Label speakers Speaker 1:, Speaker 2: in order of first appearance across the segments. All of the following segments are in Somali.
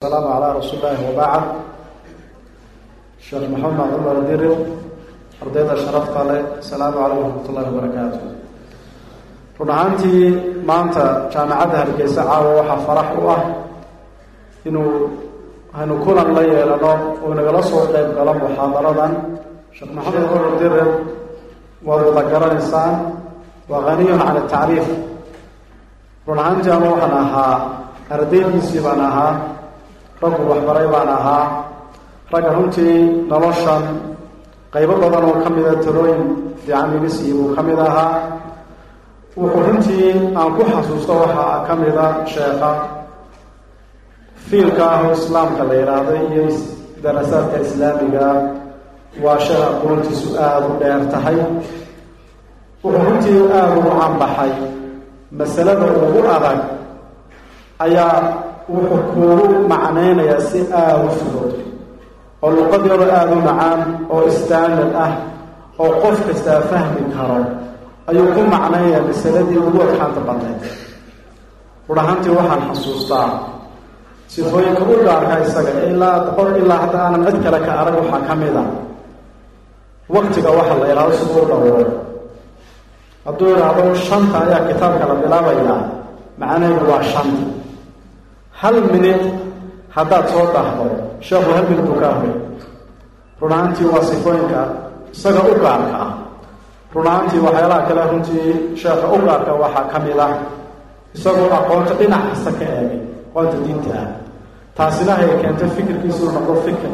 Speaker 1: السلام على رسول الله وبعد شeekh محamed cmar diril ardayda sharafta le السلaamu عalaykum وaحmat الlahi run ahaantii maanta jaamacadda hargeysa caawa waxaa farax u ah inuu haynu kulan la yeelano oo nagala soo qeyb galo muxaadaradan. Sheekh maxamed cmar diril waad wada garanaysaan waa غaniy can الtacriif run ahaantii ama waxaan ahaa ardaydiisii baan ahaa raggu waxbaray baan ahaa. Ragga runtii noloshan qaybo badan oo ka mida talooyin fiican iga siiyey buu ka mid ahaa. Wuxuu runtii aan ku xasuusto waxaa ka mida sheekha. Fiilka ah oo islaamka la yidhaahdo iyo darasaadka islaamiga waa sheekh aqoontiisu aada u dheer tahay. Wuxuu runtii aada ugu canbaxay. Masalada ugu adag ayaa wuxuu kuugu macnaynayaa si aada u fudud oo luqadeedu aada u macaan oo standard ah oo qof kastaa fahmi karo ayuu ku macnaynayaa masaladii ugu adxaanta badnayd. Rur ahaantii waxaan xasuustaa sifooyinka u gaarka isaga ilaa boqol ilaa hadda aanan cid kale ka arag waxaa ka mid a. Waktiga waxa la siduu u dhowro hadduu idhaahdo shanta ayaa kitaabka la bilaabayaa macnaheedu waa shanta hal minute haddaad soo dhahdo sheekhu hal minute buu ka ahray run waa sifooyinka isaga u gaarka ah. Run ahaantii waxyaalaha kale runtii sheekha u gaarka waxaa ka mid ah. Isagoo aqoonta dhinac kasta ka eegay aqoonta diinta ah taasina hay keentay fikirkiisu uu noqdo fikir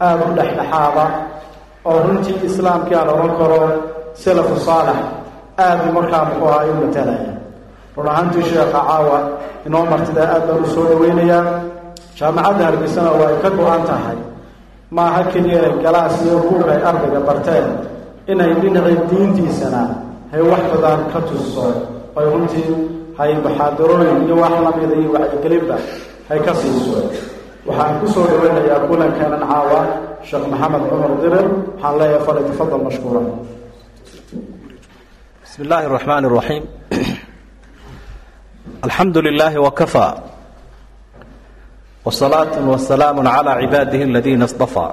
Speaker 1: aada u dhexdhexaada oo runtii islaamkii aan odhan karo salafu saalex aada markaa muxuu ahaa u matalaya run ahaantii sheekha caawa inoo martida aad baan u soo dhaweynayaa jaamacadda hargeysana waa ay ka go-an tahay maaha keliya inay galaas iyo buug ay ardayga barteen inay dhinacii diintiisana hay wax badan ka tuso ay runtii hay muxaadarooyin iyo wax lamida iyo wacyigelinba hay ka siiso waxaan kusoo dhaweynayaa kulankeenan caawa sheekh maxamed cumar dirir waxaan leeyahay fali tafadal mashkuura
Speaker 2: بسم الله الرحمن الرحيم alxamdu lilaahi wakafaa wasalaatu wasalaamu calaa cibaadihi aladiina istafaa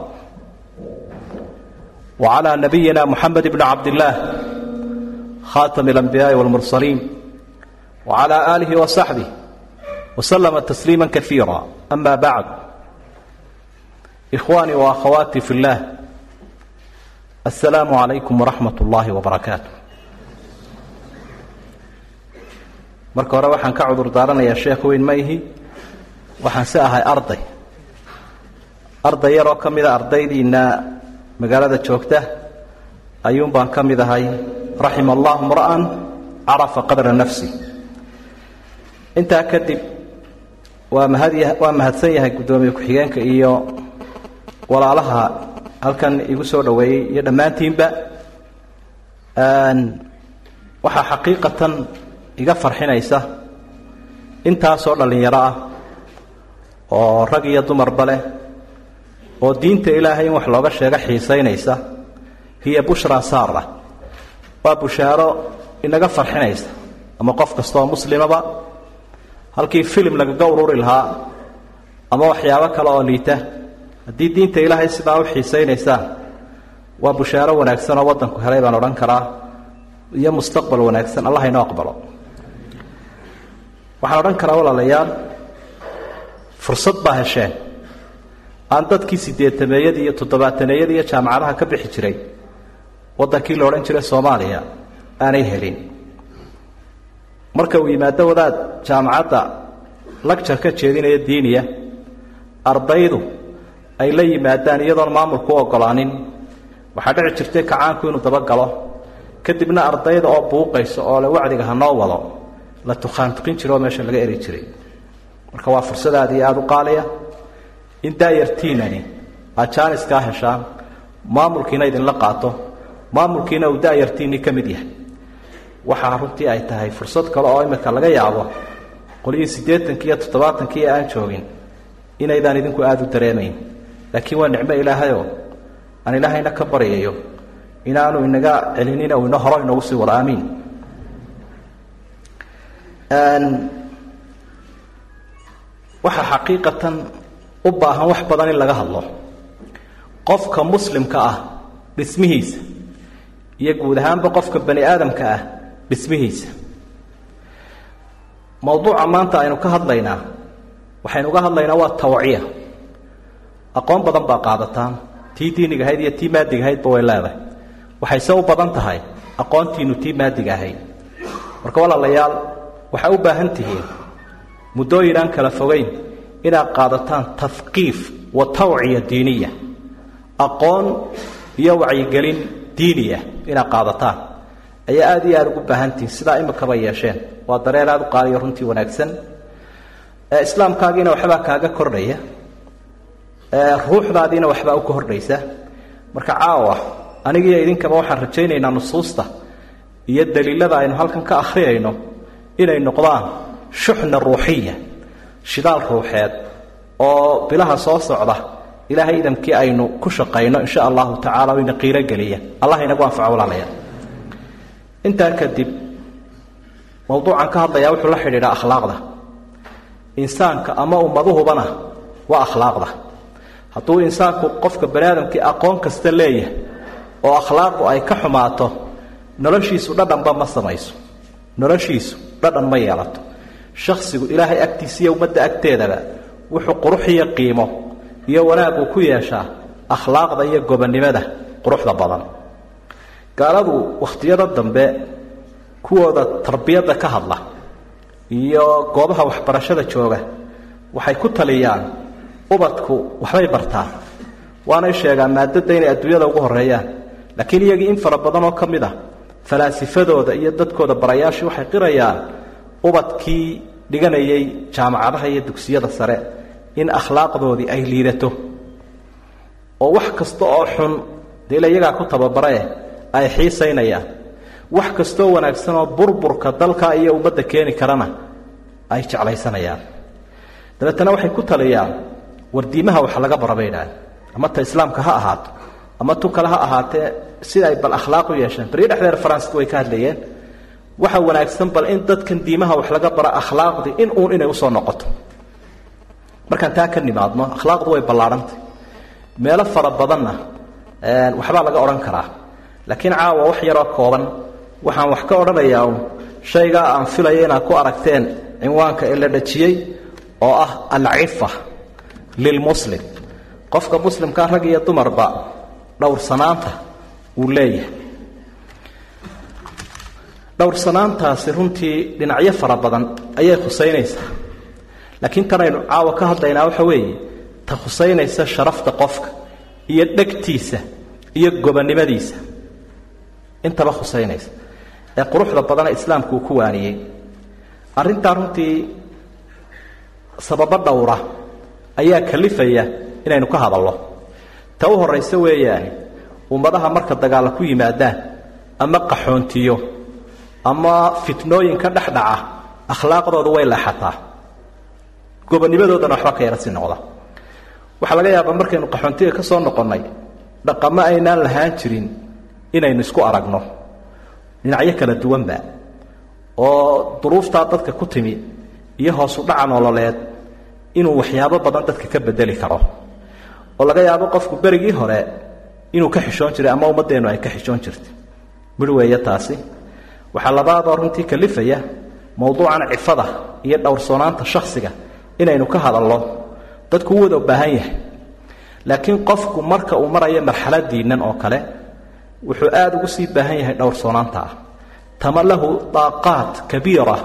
Speaker 2: wacalaa nabiyina muxamed bni cabdillaah khaatami alambiyaai walmursaliin wacalaa aalihi wasaxbih waslama tasliima kaiira ama bacd ikhwaanii waakhawaatii fi illaah assalaamu calaykum waraxmat ullaahi wabarakaatu marka hore waxaan ka cudur daaranayaa sheekh weyn ma ihi waxaan si ahay arday. Arday yaroo ka mida ardaydiina magaalada joogta ayuun baan ka mid ahay raxima allahu mra'an carafa qadra nafsi. Intaa kadib waa mahad waa mahadsan yahay guddoomiye ku-xigeenka iyo walaalaha halkan igu soo dhoweeyey iyo dhammaantiinba. Waxaa xaqiiqatan iga farxinaysa. Intaasoo dhallinyaro ah oo rag iyo dumarba leh oo diinta ilaahay in wax looga sheego xiisaynaysa hiya bushraa saara waa bushaaro inaga farxinaysa ama qof kastaoo muslimaba halkii filim lagaga ururi lahaa ama waxyaabo kale oo liita. Haddii diinta ilaahay sidaa u xiisaynaysaan waa bushaaro wanaagsan oo waddanku helay baan odhan karaa iyo mustaqbal wanaagsan allah inoo aqbalo waxaan odhan karaa walaalayaal fursad baa hesheen. Aan dadkii sideetameeyadii iyo toddobaataneeyadii iyo jaamacadaha ka bixi jiray waddankii la odhan jiray soomaaliya aanay helin. Marka uu yimaado wadaad jaamacadda lagjar ka jeedinaya diiniya ardaydu ay la yimaadaan iyadoon maamulku u oggolaanin. Waxaa dhici jirtay kacaanku inuu dabagalo kadibna ardayda oo buuqaysa oo le wacdiga ha noo wado la tukhaantuqin jira oo laga eri jiray. Marka waa fursad aad iyo aada u qaaliya. In daayartiinani aad jaaniskaa heshaan maamulkiina idinla qaato. Maamulkiina uu daayartiinii ka mid yahay. Waxaa runtii ay tahay fursad kale oo imika laga yaabo qolihii siddeetankii iyo toddobaatankii aan joogin inaydaan idinku aada u dareemayn. Laakiin waa nicmo ilaahayoo aan ilaahayna ka baryayo inaanu inaga celinin uu ino horo inoogu sii wado aamiin waxaa xaqiiqatan u baahan wax badan in laga hadlo. Qofka muslimka ah dhismihiisa iyo guud ahaanba qofka bani aadamka ah dhismihiisa. Mowduuca maanta aynu ka hadlaynaa waxaynu uga hadlaynaa waa tawciya. Aqoon badan baa qaadataan. Tii diiniga ahayd iyo tii maadiga ahaydba way leedahay. Waxayse u badan tahay aqoontiinu tii maadiga ahayd. Marka walaalayaal waxaa u baahan tihiin muddooyin aan kala fogeyn inaad qaadataan tafqiif wa tawciya diiniya aqoon iyo wacyigelin diiniya inaad qaadataan. Ayaa aada iyo aada ugu baahantihiin sidaa imikaba yeesheen. Waa dareen aada u qaaliyo runtii wanaagsan. Islaamkaagiina waxbaa kaaga kordhaya. Ruuxdaadiina waxbaa u kordhaysa. Marka caawa anigiiyo idinkaba waxaan rajaynaynaa nusuusta iyo daliilada aynu halkan ka akhriyayno inay noqdaan shuxna ruuxiya shidaal ruuxeed oo bilaha soo socda ilaahay idamkii aynu ku shaqayno insha allahu tacala ina qiiro geliya. Allah inagu anfaco walaalayaal. Intaa kadib mowduucan ka hadlayaa wuxuu la xidhiidhaa akhlaaqda. Insaanka ama ummaduhubana waa akhlaaqda. Hadduu insaanku qofka bani aadamkii aqoon kasta leeyahay oo akhlaaqdu ay ka xumaato noloshiisu dhadhanba ma samayso. Noloshiisu dhadhan ma yeelato. Shakhsigu ilaahay agtiisa iyo ummadda agteedaba wuxuu qurux iyo qiimo iyo wanaaguu ku yeeshaa akhlaaqda iyo gobonnimada quruxda badan. Gaaladu wakhtiyada dambe kuwooda tarbiyadda ka hadla iyo goobaha waxbarashada jooga waxay ku taliyaan ubadku waxbay bartaan. Waanay sheegaan maadada inay adduunyada ugu horeeyaan laakiin iyagii in fara badan oo ka mid a falaasifadooda iyo dadkooda barayaashii waxay qirayaan ubadkii dhiganayay jaamacadaha iyo dugsiyada sare in akhlaaqdoodii ay liidato. Oo wax kasta oo xun dee ila iyagaa ku tababarae ay xiisaynayaan. Wax kastoo wanaagsan oo burburka dalka iyo ummadda keeni karana ay jeclaysanayaan. Dabeetana waxay ku taliyaan wardiimaha wax laga bara bay ama ta islaamka ha ahaato ama tu kale ha ahaatee sida ay bal akhlaaq u yeesheen. Beriyo dhexdeer faranska way ka hadlayeen. Waxa wanaagsan bal in dadkan diimaha wax laga bara akhlaaqdii in uun inay u soo noqoto. Markaan taa ka nimaadno akhlaaqdu way ballaahantay meelo fara badanna waxbaa laga odhan karaa. Laakiin caawa wax yaroo kooban. Waxaan wax ka odhanayaa un aan filaya inaad ku aragteen cinwaanka ee la dhajiyey oo ah alcifa lilmuslim. Qofka muslimkaa rag iyo dumarba dhowrsanaanta uu leeyahay. Dhowrsanaantaasi runtii dhinacyo fara badan ayay khusaynaysaa. Laakiin tanaynu caawa ka hadlaynaa waxa weeye ta khusaynaysa sharafta qofka iyo dhegtiisa iyo gobonnimadiisa intaba khusaynaysa. Ee quruxda badana islaamku uu ku waaniyey. Arrintaa runtii sababo dhowra ayaa kalifaya inaynu ka hadallo ta u horrayse weeyaani ummadaha marka dagaalla ku yimaadaan ama qaxoontiyo ama fitnooyin ka dhex akhlaaqdooda way leexataa. Gobonnimadoodana waxba ka yara si noqda. Waxaa laga yaabaa markaynu qaxoontiga ka soo noqonnay dhaqamo aynaan lahaan jirin inaynu isku aragno. Dhinacyo kala duwanba oo duruuftaa dadka ku timi iyo hoosu dhaca nololeed inuu waxyaabo badan dadka ka bedeli karo. Oo laga yaabo qofku berigii hore inuu ka xishoon jiray ama ummaddeennu ay ka xishoon jirtay. Midh weeye taasi. Waxaa labaadoo runtii kalifaya mowduucan cifada iyo dhowrsoonaanta shakhsiga inaynu ka hadalno. Dadku u wada baahan yahay. Laakiin qofku marka uu marayo marxaladiinnan oo kale wuxuu aada ugu sii baahan yahay dhowrsoonaanta ah. Tama lahu daaqaat kabiira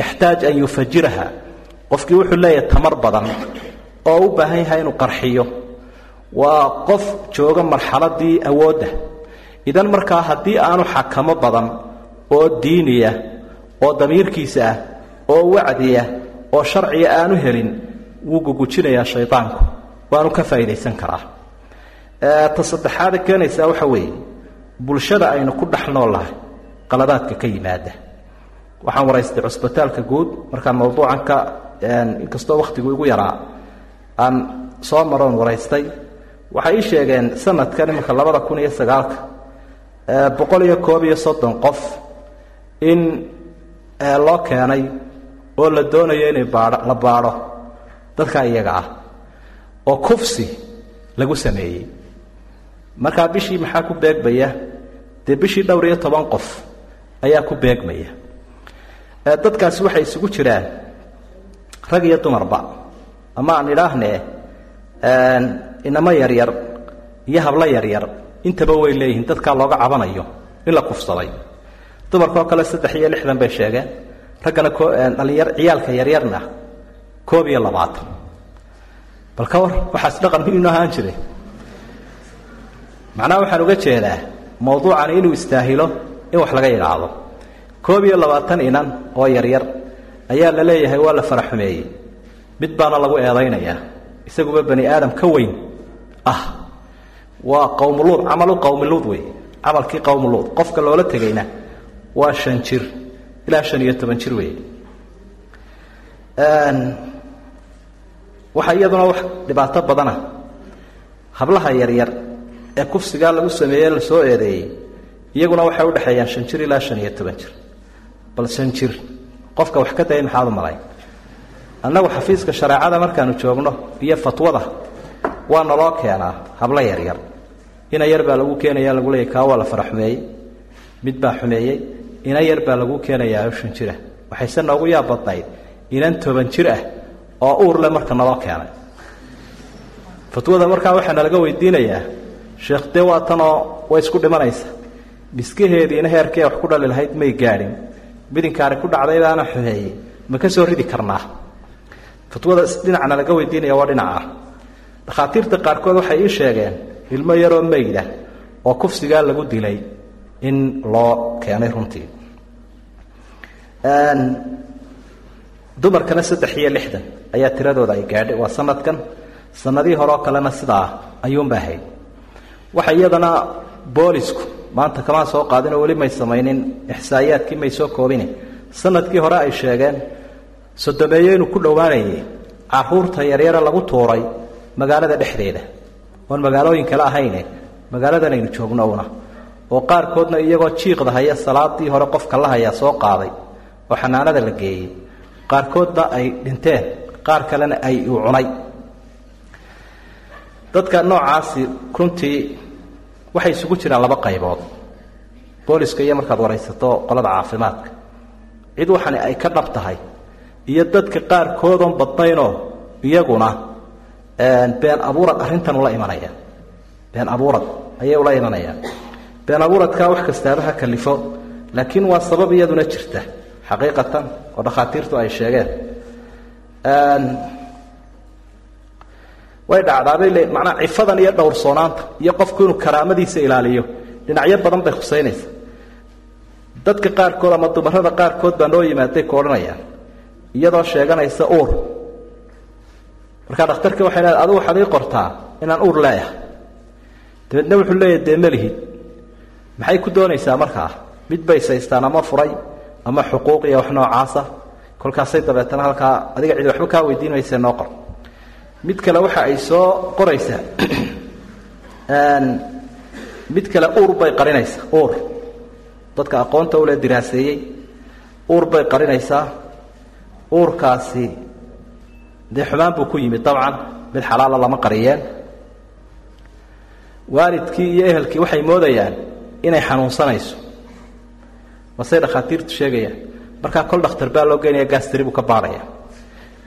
Speaker 2: yaxtaaj an yufajiraha. Qofkii wuxuu leeyahay tamar badan oo u baahan yahay inuu qarxiyo waa qof jooga marxaladii awoodda idan markaa haddii aanu xakamo badan oo diiniya oo damiirkiisa ah oo wacdiya oo sharciga aanu helin wuu gugujinayaa shaydaanku waanu ka faa'iidaysan karaa. Ta saddexaada keenaysaa waxa weeye bulshada aynu ku dhex noolnahay qaladaadka ka yimaada. Waxaan waraystay cusbitaalka guud markaan mawduucan ka inkastoo wakhtigu igu yaraa aan soo maroon waraystay waxay ii sheegeen sanadkan iminka labada kun iyo sagaalka boqol iyo koob iyo soddon qof in loo keenay oo la doonayo inay baadho la baadho dadka iyaga ah oo kufsi lagu sameeyey. Markaa bishii maxaa ku beegmaya? Dee bishii dhowr iyo toban qof ayaa ku beegmaya. Dadkaasi waxay isugu jiraan rag iyo dumarba. Ama aan idhaahnee inamo yaryar iyo hablo yaryar. Intaba way leeyihiin dadkaa looga cabanayo in la kufsaday. Dumarkaoo kale saddex iyo lixdan bay sheegeen. Raggana dhalinyar ciyaalka yaryarna koob iyo labaatan bal ka war waxaas dhaqan miynu ahaan jiray. Macnaha waxaan uga jeedaa mawduucani inuu istaahilo in wax laga yidhaahdo. Koob iyo labaatan inan oo yaryar ayaa la leeyahay waa la fara xumeeyey mid baana lagu eedaynayaa isaguba bani aadam ka weyn ah waa qowmuluud camalu qowmiluud wey. Camalkii qowmuluud qofka loola tegayna waa shan jir ilaa shan iyo toban jir wey waxaa iyaduna wax dhibaato badana hablaha yaryar ee kufsigaa lagu sameeyey la soo eedeeyey iyaguna waxay udhexeeyaan shan jir ilaa shan iyo toban jir. Bal shan jir qofka wax ka daya maxaad u malay annagu xafiiska shareecada markaanu joogno iyo fatwada waa naloo keenaa hablo yaryar. Ina yar baa lagu keenaya lagu leeyay kaa waa la fara xumeeyey mid baa xumeeyey. Ina yar baa lagu keenayaa shan jira waxayse noogu yaab badnayd inan toban jir ah oo uurle marka naloo keenay. Fatwada markaa waxaa nalaga weydiinayaa sheekh dee waa tanoo way isku dhimanaysa. Miskaheediina heerkee wax ku dhali lahayd may gaadhin. Midinkaani ku dhacday baana xumeeyey. Ma ka soo ridi karnaa? Fatwada dhinacna laga weydiinaya waa dhinaca dhakhaatiirta qaarkood waxay ii sheegeen ilmo yaroo mayda oo kufsigaa lagu dilay in loo keenay runtii. Dumarkana saddex iyo lixdan ayaa tiradooda ay gaadhay. Waa sanadkan. Sanadihii hore oo kalena sidaa ayuunba ahayd. Waxa iyadana boolisku maanta kamaa soo qaadin oo weli may samaynin ixsaa'iyaadkii may soo koobine sannadkii hore ay sheegeen sodomeeyo inuu ku dhowaanayay carruurta yaryara lagu tuuray magaalada dhexdeeda. Oon magaalooyin kale ahayne magaaladan aynu joogno una. Oo qaarkoodna iyagoo jiiqda haya salaadii hore qofka la hayaa soo qaaday oo xanaanada la geeyey. Qaarkoodna ay dhinteen qaar kalena ay uu cunay. Dadka noocaasi runtii waxay isugu jiraan laba qaybood. Booliska iyo markaad waraysato qolada caafimaadka. Cid waxani ay ka dhab tahay iyo dadka qaarkoodoon badnaynoo iyaguna been abuurad arrintan ula imanayaan been abuurad ayay ula imanayaan been abuuradkaa wax kastaaba ha kalifo laakiin waa sabab iyaduna jirta. Xaqiiqatan oo dhakhaatiirtu ay sheegeen. Way dhacdaabay le macnaa cifadan iyo dhowrsoonaanta iyo qofku inuu karaamadiisa ilaaliyo. Dhinacyo badan bay khusaynaysa dadka qaarkood ama dumarada qaarkood baa noo yimaaday ku odhanayaan iyadoo sheeganaysa uur markaa dhakhtarkii waxay leedahay adigu waxaad ii qortaa inaan uur leeyahay. Dabeedna wuxuu leeyahay dee melihid maxay ku doonaysaa markaa? Mid bay saystaan ama furay ama xuquuq iyo wax noocaasa kolkaasay dabeetana halkaa adiga cid waxba kaa weydiin noo qor. Mid kale waxa ay soo qoraysaa mid kale uur bay qarinaysaa uur dadka aqoonta ule diraaseeyey uur bay qarinaysaa. Uurkaasi dee xumaan buu ku yimid dabcan mid xalaala lama qariyeen. Waalidkii iyo ehelkii waxay moodayaan inay xanuunsanayso. Masey dhakhaatiirtu sheegayaan? Markaa kol dhakhtar baa loo geynaya gaastari buu ka baadhaya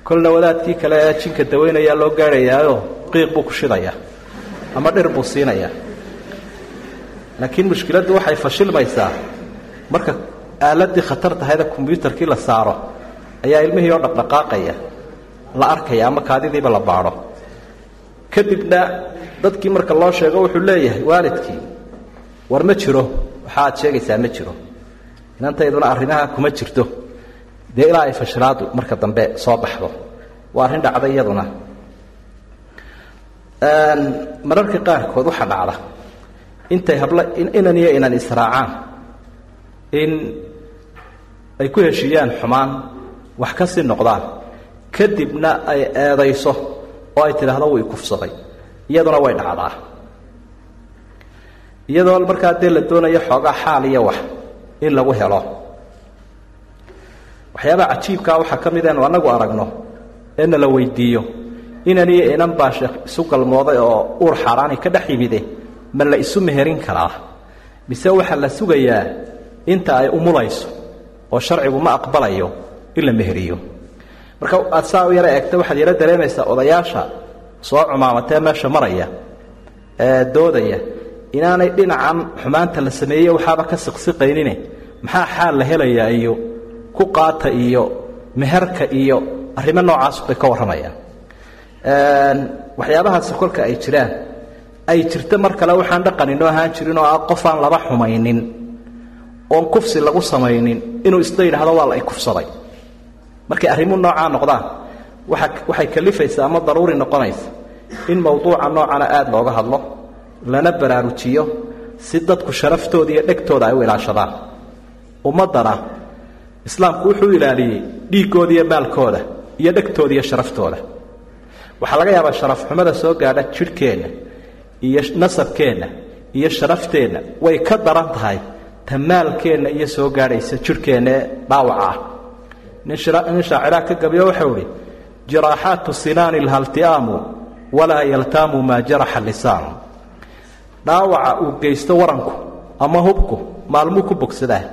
Speaker 2: kolna wadaadkii kale ee jinka dawaynayaa loo gaadhayaayo qiiq buu ku shidayaa ama dhir buu siinayaa laakiin mushkiladdu waxay fashilmaysaa. Marka aaladii khatar tahayda kombyuutarkii la saaro ayaa ilmihii oo dhaqdhaqaaqaya la arkaya ama kaadidiiba la baadho. Kadibna dadkii marka loo sheego wuxuu leeyahay waalidkii war ma jiro. Waxa aad sheegaysaa ma jiro. Inantayduna arrimaha kuma jirto. Dee ilaa ay fashilaadu marka dambe soo baxdo. Waa arrin dhacda iyaduna. Mararka qaarkood waxaa dhacda. Intay habla inan iyo inan israacaan. In ay ku heshiiyaan xumaan wax ka sii noqdaan kadibna ay eedayso oo ay tidhaahdo wuu ikufsaday iyaduna way dhacdaa. Iyadoo markaa dee la doonayo xoogaa xaal iyo wax in lagu helo. Waxyaabaha cajiibkaa waxaa ka mid eenu annagu aragno eena la weydiiyo. Inan inan baa sheekh isu galmooday oo uur xaaraani ka dhex yimide ma la isu meherin karaa. Mise waxaa la sugayaa inta ay umulayso oo sharcigu ma aqbalayo in la meheriyo marka aad saa u yaro eegta waxaad yaro dareemaysaa odayaasha soo cumaamatee meesha maraya ee doodaya inaanay dhinacan xumaanta la sameeyey waxaaba ka siqsiqaynine. Maxaa xaal la helayaa iyo ku qaata iyo meherka iyo arrimo noocaas bay ka warramayaan waxyaabahaasi kolka ay jiraan ay jirto mar kale waxaan dhaqaninoo ahaan jirin oo ah qof aan laba xumaynin oon kufsi lagu samaynin inuu isla yidhaahdo waa la ikufsaday markay arrimuhu noocaa noqdaan waa waxay kalifaysaa ama daruuri noqonaysa. In mawduuca noocana aada looga hadlo lana baraarujiyo si dadku sharaftooda iyo dhegtooda ay u ilaashadaan. Ummaddana islaamku wuxuu ilaaliyey dhiiggooda iyo maalkooda iyo dhegtooda iyo sharaftooda. Waxaa laga yaabaa sharafxumada soo gaadha jidhkeenna iyo nasabkeenna iyo sharafteenna way ka daran tahay ta maalkeenna iyo soo gaadhaysa jidhkeenna ee dhaawaca ah nin shaaciraa ka gabiyo waxau idhi jiraaxaatu sinaani lhalti'aamu walaa yaltaamu maa jaraxa lisaanu dhaawaca uu geysto waranku ama hubku maalmuu ku bogsadaa.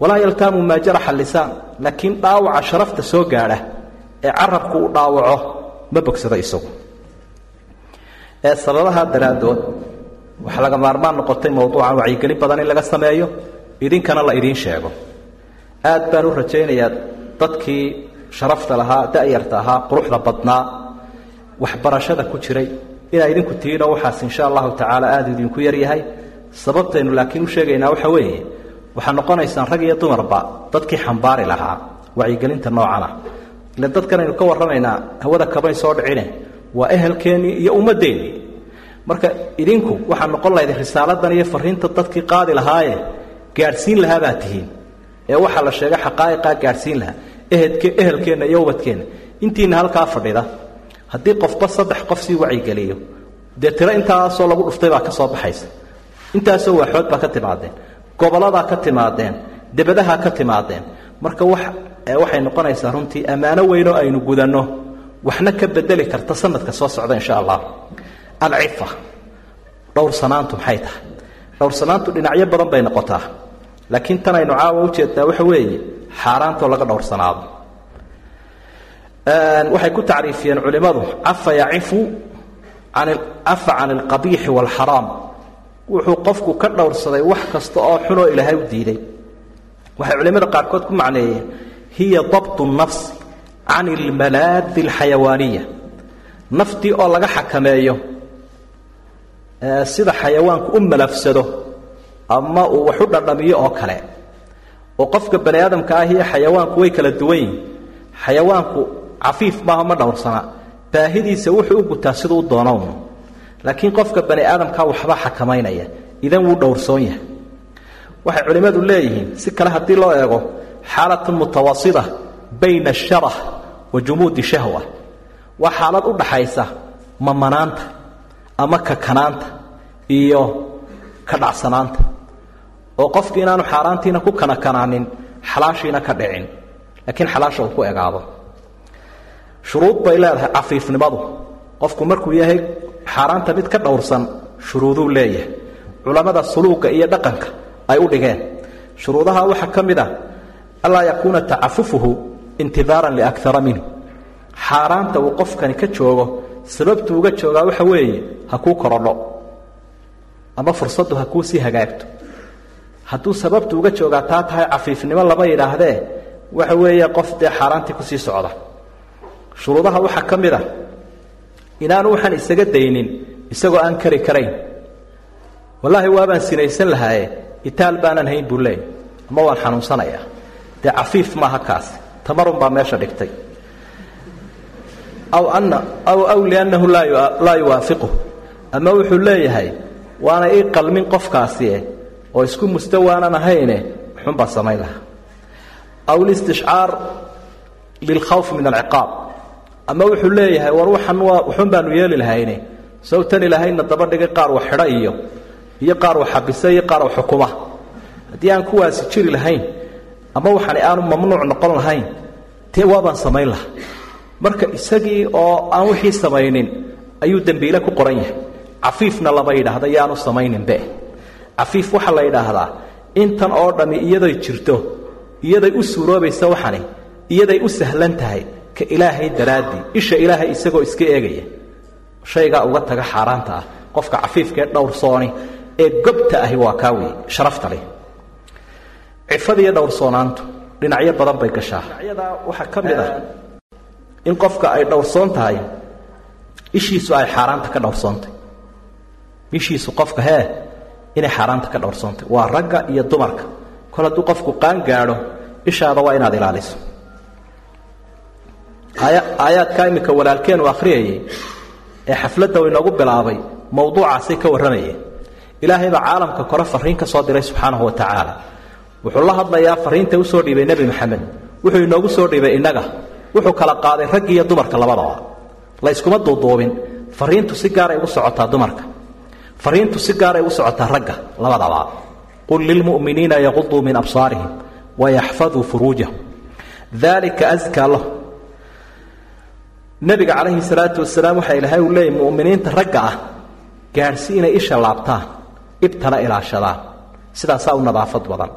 Speaker 2: Walaa yaltaamu maa jaraxa lisaan. Laakiin dhaawaca sharafta soo gaadha ee carabku uu dhaawaco ma bogsado isagu. Ee sababaha daraaddood waxaa laga maarmaan noqotay mawduucan wacyigelin badan in laga sameeyo idinkana la idiin sheego aad baan u rajaynayaa dadkii sharafta lahaa da'yarta ahaa quruxda badnaa waxbarashada ku jiray. Inaa idinku tihiinoo waxaas insha allahu tacaala aada idinku yaryahay sababtaynu laakiin u sheegaynaa waxa weeye waxaa noqonaysaan rag iyo dumarba dadkii xambaari lahaa wacyigelinta noocana ile dadkan aynu ka warramaynaa hawada kabay soo dhicine waa ehelkeennii iyo ummaddeennii marka idinku waxaa noqon lahayd risaaladan iyo fariinta dadkii qaadi lahaaye gaadhsiin lahaa baa tihiin ee waxaa la sheegay xaqaa'iqaa gaadhsiin lahaa ehedke ehelkeenna iyo ubadkeenna. Intiina halkaa fadhida haddii qofba saddex qof sii wacyigeliyo dee tiro intaasoo lagu dhuftay baa ka soo baxaysa. Intaasoo waaxood baa ka timaadeen goboladaa ka timaadeen debadahaa ka timaadeen. Marka wax waxay noqonaysaa runtii ammaano weynoo aynu gudanno waxna ka bedeli karta sanadka soo socda insha allah alcifa dhowrsanaantu maxay tahay? Dhowrsanaantu dhinacyo badan bay noqotaa laakiin tan aynu caawa ujeednaa waxa weeye xaaraantoo laga dhowrsanaado. Waxay ku tacriifiyeen culimmadu cafa yacifu cafa can alqabiixi waalxaraam wuxuu qofku ka dhowrsaday wax kasta oo xunoo ilaahay u diiday. Waxay culimmada qaarkood ku macneeyeen hiya dabtu nafsi can almalaadi alxayawaaniya. Naftii oo laga xakameeyo sida xayawaanku u malafsado ama uu wax u dhadhamiyo oo kale. Oo qofka bani aadamka ah iyo xayawaanku way kala duwan yihiin xayawaanku cafiif maaha ma dhowrsana. Baahidiisa wuxuu u gutaa siduu u laakiin qofka bani aadamkaa waxba xakamaynaya idan wuu dhowrsoon yahay. Waxay culimmadu leeyihiin si kale haddii loo eego xaalatun mutawasita bayna asharah wa jumuudi shahwa. Waa xaalad u dhaxaysa mamanaanta ama kakanaanta iyo ka dhacsanaanta oo qofki inaanu xaaraantiina ku kanakanaanin xalaashiina ka dhicin. Laakiin xalaasha uu ku egaado. Shuruud bay leedahay cafiifnimadu. Qofku markuu yahay xaaraanta mid ka dhowrsan shuruuduu leeyahay. Culammada suluuga iyo dhaqanka ay u dhigeen. Shuruudaha waxaa ka mid ah anlaa yakuuna tacafufuhu intidaaran liakara minhu. Xaaraanta uu qofkani ka joogo sababtu uga joogaa waxa weeye ha kuu korodho. Ama fursaddu ha kuu sii hagaagto hadduu sababtu uga joogaa taa tahay cafiifnimo lama yidhaahdee waxa weeye qof dee xaaraantii ku sii socda. Shuruudaha waxaa ka mid ah inaanu waxaan isaga daynin isagoo aan kari karayn. Wallaahi waabaan sinaysan lahaaye itaal baanan hayn buu leeyay ama waan xanuunsanayaa. Dee cafiif maaha kaasi tamarun baa meesha dhigtay. Aw ana aw aw liannahu laa yuwaafiquh ama wuxuu leeyahay waana ii qalmin qofkaasie oo isku mustawaanan ahayne xunbaa samayn lahaa. Aw listishcaar bilkhawf min alciqaab. Ama wuxuu leeyahay war waxan waa waxun baanu yeeli lahayne. Sawtan ilaahayna daba dhigay qaar wax xidha iyo iyo qaar wax xabisa iyo qaar wax xukuma. Haddii aan kuwaasi jiri lahayn ama waxani aanu mamnuuc noqon lahayn dee waabaan samayn lahaa. Marka isagii oo aan wixii samaynin ayuu dembiile ku qoran yahay. Cafiifna lama yidhaahda yaanu samayninbe cafiif waxaa la yidhaahdaa intan oo dhammi iyaday jirto iyaday u suuroobaysa waxani iyaday u sahlan tahay ka ilaahay daraaddii isha ilaahay isagoo iska eegaya. Shaygaa uga taga xaaraanta ah qofka cafiifkaee dhowrsooni ee gobta ahi waa kaa wey sharafta leh. Cifada iyo dhowrsoonaantu dhinacyo badan bay gashaa. Dhinacyadaa waxaa ka mid ah in qofka ay dhowrsoon tahay ishiisu ay xaaraanta ka dhowrsoontay ishiisu qofka hee inay xaaraanta ka dhowrsoontay waa ragga iyo dumarka. Kol hadduu qofku qaan gaadho ishaada waa inaad ilaaliso. Aayaadkaa iminka walaalkeenu akhriyayay ee xafladda uu inoogu bilaabay mowduucaasay ka warramayeen ilaahay baa caalamka kore farriin ka soo diray subxaanahu wa tacaala. Wuxuu la hadlayaa farriinta u soo dhiibay nebi maxamed. Wuxuu inoogu soo dhiibay innaga. Wuxuu kala qaaday raggi iyo dumarka labadaba. La yskuma duuduubin. Farriintu si gaaray ugu socotaa dumarka farriintu si gaaray ugu socotaa ragga labadaba. Qul lilmu'miniina yaquduu min absaarihim wayaxfaduu furuujahum. Dalika askaa lahu nebiga calayhi salaatu wasalaam waxaa ilaahay uu leeyay mu'miniinta ragga ah gaadhsi isha laabtaan ibtana ilaashadaan. Sidaasaa u nadaafad badan.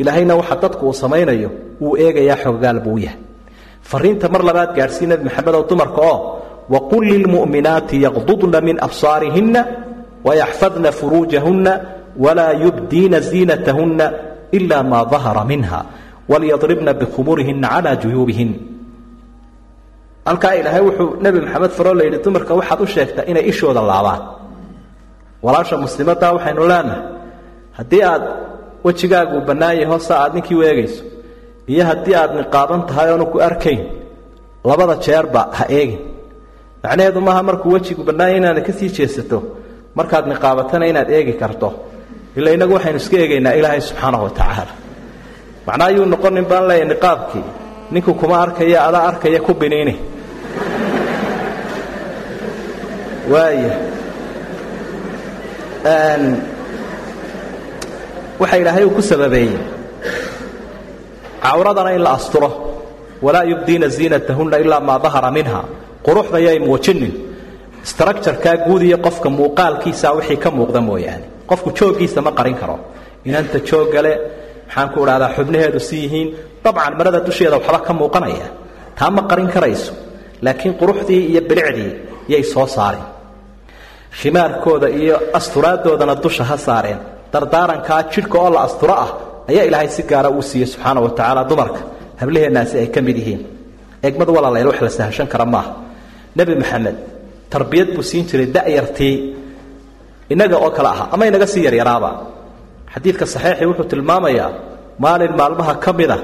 Speaker 2: Ilaahayna waxa dadku uu samaynayo wuu eegayaa xoggaal buu yahay. Fariinta mar labaad gaadhsii maxamed oo dumarka oo waqul lilmu'minaati yaqdudna min absaarihinna wayaxfadna furuujahunna walaa yubdiina ziinatahunna ila maa dahara minha walyadribna bikhumurihinna calaa juyuubihin halkaa ilaahay wuxuu nebi maxamed faroo layidhi dumarka waxaad u sheegtaa inay ishooda laabaan walaasha muslimaddaa waxaynu leenahay haddii aad wejigaagu bannaan yaho aad ninkii u eegayso iyo haddii aad niqaaban tahay oonu ku arkayn labada jeerba ha eegin macnaheedu maaha markuu wejigu bannaanya inaad ka sii jeesato markaad niqaabatana inaad eegi karto. Ila innagu waxaynu iska eegaynaa ilaahay subxaanahu wa tacaala. Macnaa ayuu noqonin baan leeyahy niqaabkii. Ninku kuma arkaya adaa arkaya ku biniini. Waaya waxa ilaahay uu ku sababeeyey. Cawradana in la asturo. Walaa yubdiina ziinatahunna ilaa maa dahara minha. Quruxda yay muujinin structurekaa guud iyo qofka muuqaalkiisa wixii ka muuqda mooyaane. Qofku jooggiisa ma qarin karo. Inanta jooggale maxaan ku idhahdaa xubnaheedu si yihiin dabcan marada dusheeda waxba ka muuqanaya. Taa ma qarin karayso laakiin quruxdii iyo bilicdii yay soo saareen. Khimaarkooda iyo asturaaddoodana dusha ha saareen. Dardaarankaa jidhka oo la asturo ah ayaa ilaahay si gaara uu siiyey subxaana wa tacaala dumarka hablaheennaasi ay ka mid yihiin. Eegmadu walaalayl wax la sahashan kara maaha. Nebi maxamed tarbiyad buu siin jiray da'yartii innaga oo kale aha. Ama inaga sii yaryaraaba xadiidka saxiixii wuxuu tilmaamayaa maalin maalmaha ka mid a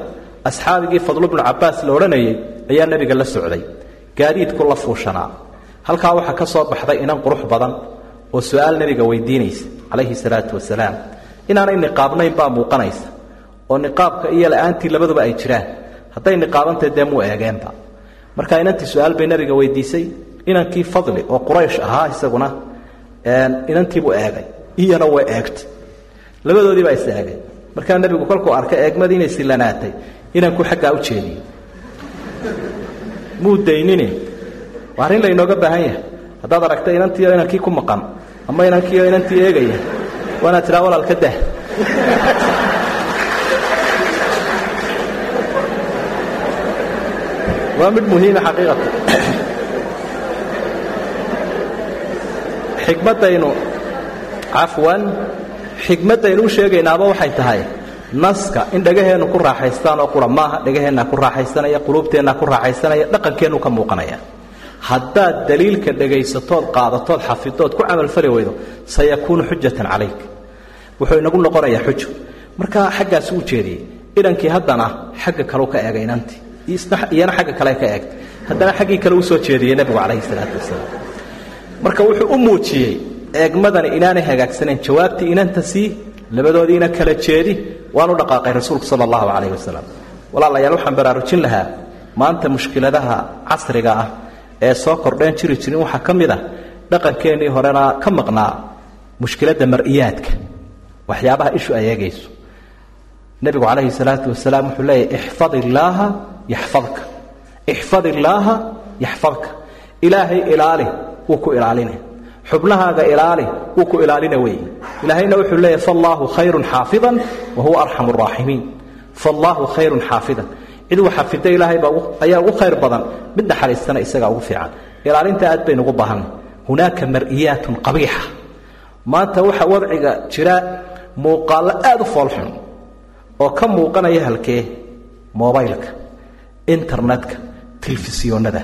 Speaker 2: asxaabigii fadlu bnu cabbaas la odhanayay ayaa nebiga la socday. Gaadiidku la fuushanaa. Halkaa waxaa ka soo baxday inan qurux badan oo su'aal nebiga weydiinaysa calayhi salaatu wasalaam inaanay niqaabnayn baa muuqanaysa oo niqaabka iyo la'aantii labaduba ay jiraan. Hadday niqaabantahy dee muu eegeenba marka inantii su'aal bay nebiga weydiisay inankii fadli oo quraysh ahaa isaguna inantiibuu eegay. Iyana way eegtay. Labadoodii baa is eegay. Markaa nebigu kolkuu arkay eegmadii inay sillanaatay inankuu xaggaa u jeediyey muu daynini waa arrin laynooga baahan yahay. Haddaad aragta inantiio inankii ku maqan ama inankiio inantii eegaya waanaad tidhaa walaalka dah. Waa mid muhiima xaqiiqatan xikmaddaynu cafwan xikmaddaynu u sheegaynaaba waxay tahay naska in dhegaheennu ku raaxaystaan oo qura maaha dhegaheenna ku raaxaysanaya quluubteenna ku raaxaysanaya dhaqankeennu ka muuqanaya. Haddaad daliilka dhegaysatood qaadatood xafidood ku camalfali weydo sayakuunu xujatan calayk. Wuxuu inagu noqonayaa xujo. Marka xaggaasu u jeediyey idankii haddana xagga kaleu ka eegay iyana xagga kale ka eegtay. Haddana xaggii kale u jeediyey nebigu calayhi salaatu wasalaam marka wuxuu u muujiyey eegmadani inaanay hagaagsanayn jawaabtii inanta sii labadoodiina kala jeedi waanu dhaqaaqay rasuulku sala allahu calayhi wasalam walaalayaal waxaan baraarujin lahaa maanta mushkiladaha casriga ah ee soo kordheen jiri jirin waxaa ka mid ah dhaqankeennii horena ka maqnaa mushkiladda mar'iyaadka. Waxyaabaha ishu ay eegayso. Nebigu calayhi salaatu wasalaam wuxuu leeyahy ixfad illaaha yaxfadka. Ixfad illaaha yaxfadka. Ilaahay ilaali wuu ku ilaalina xubnahaaga ilaali wuu ku ilaalina wey ilaahayna wuxuu leeyahy faallaahu khayrun xaafidan wa huwa arxamu araaximiin faallaahu khayrun xaafidan. Cid uu xafida ilaahay baa ayaa ugu khayr badan mid naxariistana isagaa ugu fiican. Ilaalinta aad baynu ugu baahanay hunaaka mar'iyaatun qabiixa. Maanta waxa wadciga jira muuqaallo aada u foolxun oo ka muuqanaya halkee mobaylka internetka telefisyoonada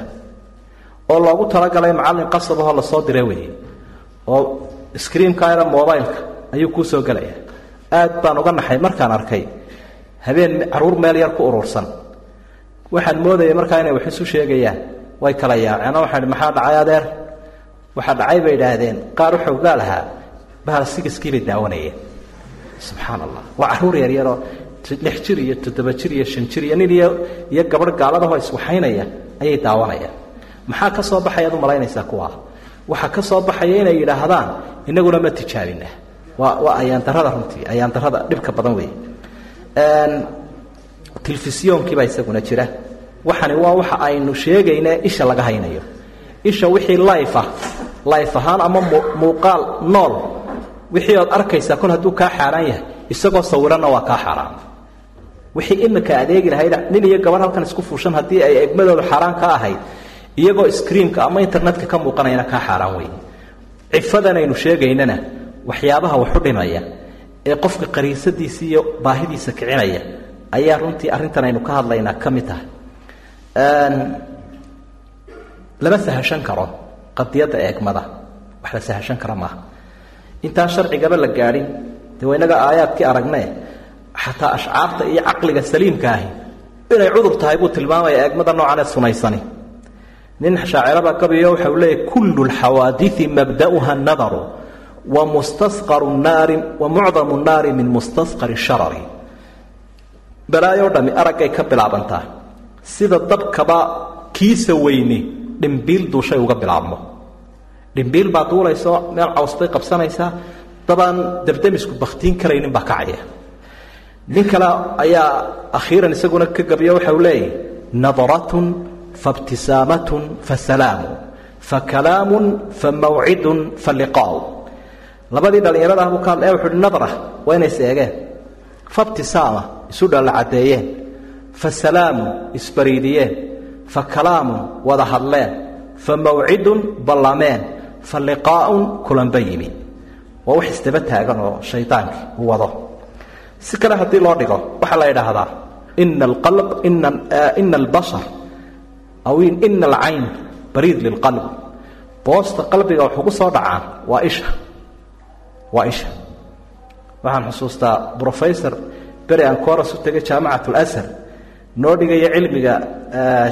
Speaker 2: oo loogu talagalay macallin qasabahoo la soo diray weeye. oo skriimkaada mobaylka ayuu kuu soo gelaya aad baan uga naxay markaan arkay. Habeen carruur meel yar ku urursan. Waxaan moodayay markaa inay wax isu sheegayaan. Way kala yaaceen waxaan maxaa dhacay adeer? Waxaa dhacay bay idhaahdeen. Qaar xoogaa lahaa bahal sigiskii bay daawanayeen. Subxaan allah waa carruur yaryaroo lix jir iyo toddoba jir iyo shan jir iyo nin iyo iyo gabadh gaaladahoo iswaxaynaya ayay daawanayaan maxaa ka soo baxayaad u malaynaysaa kuwaa waxaa ka soo baxaya inay yidhaahdaan inaguna ma tijaabina waa waa ayaandarada runtii ayaandarada dhibka badan weeye. Telefisyoonkiibaa isaguna jira. Waxani waa waxa aynu sheegayna isha laga haynayo. Isha wixii life ah life ahaan ama muuqaal nool wixii ood arkaysaa kol hadduu kaa xaaraan yahay isagoo sawiranna waa kaa xaaraan. Wixii imika adeegi lahayd nin iyo gabadh halkan isku fuushan haddii ay egmadoodu xaaraan ka ahayd iyagoo screamka ama internetka ka muuqanayana kaa xaaraan wey cifadan aynu sheegaynana waxyaabaha waxu dhimaya ee qofka qariisadiisa iyo baahidiisa kicinaya ayaa runtii arrintan aynu ka hadlaynaa ka mid tahay. Lama sahashan karo qadiyadda eegmada. Wax la sahashan kara maaha. Intaan sharcigaba la gaadhin dee waa inaga aayaadkii aragne xataa ashcaarta iyo caqliga saliimka ahi inay cudur tahay buu tilmaamaya eegmada noocan ee sunaysani nin shaaciraba gabiyo waxa uu leeyahy kullu lxawaadii mabda'uha nadaru wa mustasqaru naari wa mucdamu naari min mustasqari sharari. Balaayoo dhami araggay ka bilaabantaa. Sida dabkaba kiisa weyni dhimbiil duushay uga bilaabmo. Dhimbiil baa duulayso meel caws bay qabsanaysaa. Dabaan dabdamisku bakhtiin karaynin baa kacaya nin kale ayaa akhiiran isaguna ka gabiyo waxa uu leeyahy nadaratun faibtisaamatun fasalaamu fakalaamun famawcidun faliqaa'u labadii dhallinyarada buu ka hadlaya wuxu uhi nadra waa inay is faibtisaama isu dhalla caddeeyeen fa salaamun isbariidiyeen fa kalaamun wada hadleen fa mawcidun ballameen fa liqaa'un kulanba yimi waa wax isdaba taagan oo shaydaankii uu wado si kale haddii loo dhigo waxaa la idhaahdaa ina alqalb ina ina albashar aw ina alcayn bariid lilqalb boosta qalbiga wax ugu soo dhacaan waa isha. Waa isha. Waxaan xusuustaa brofessor beri aan kooras u tegay jaamacat اlashar noo dhigaya cilmiga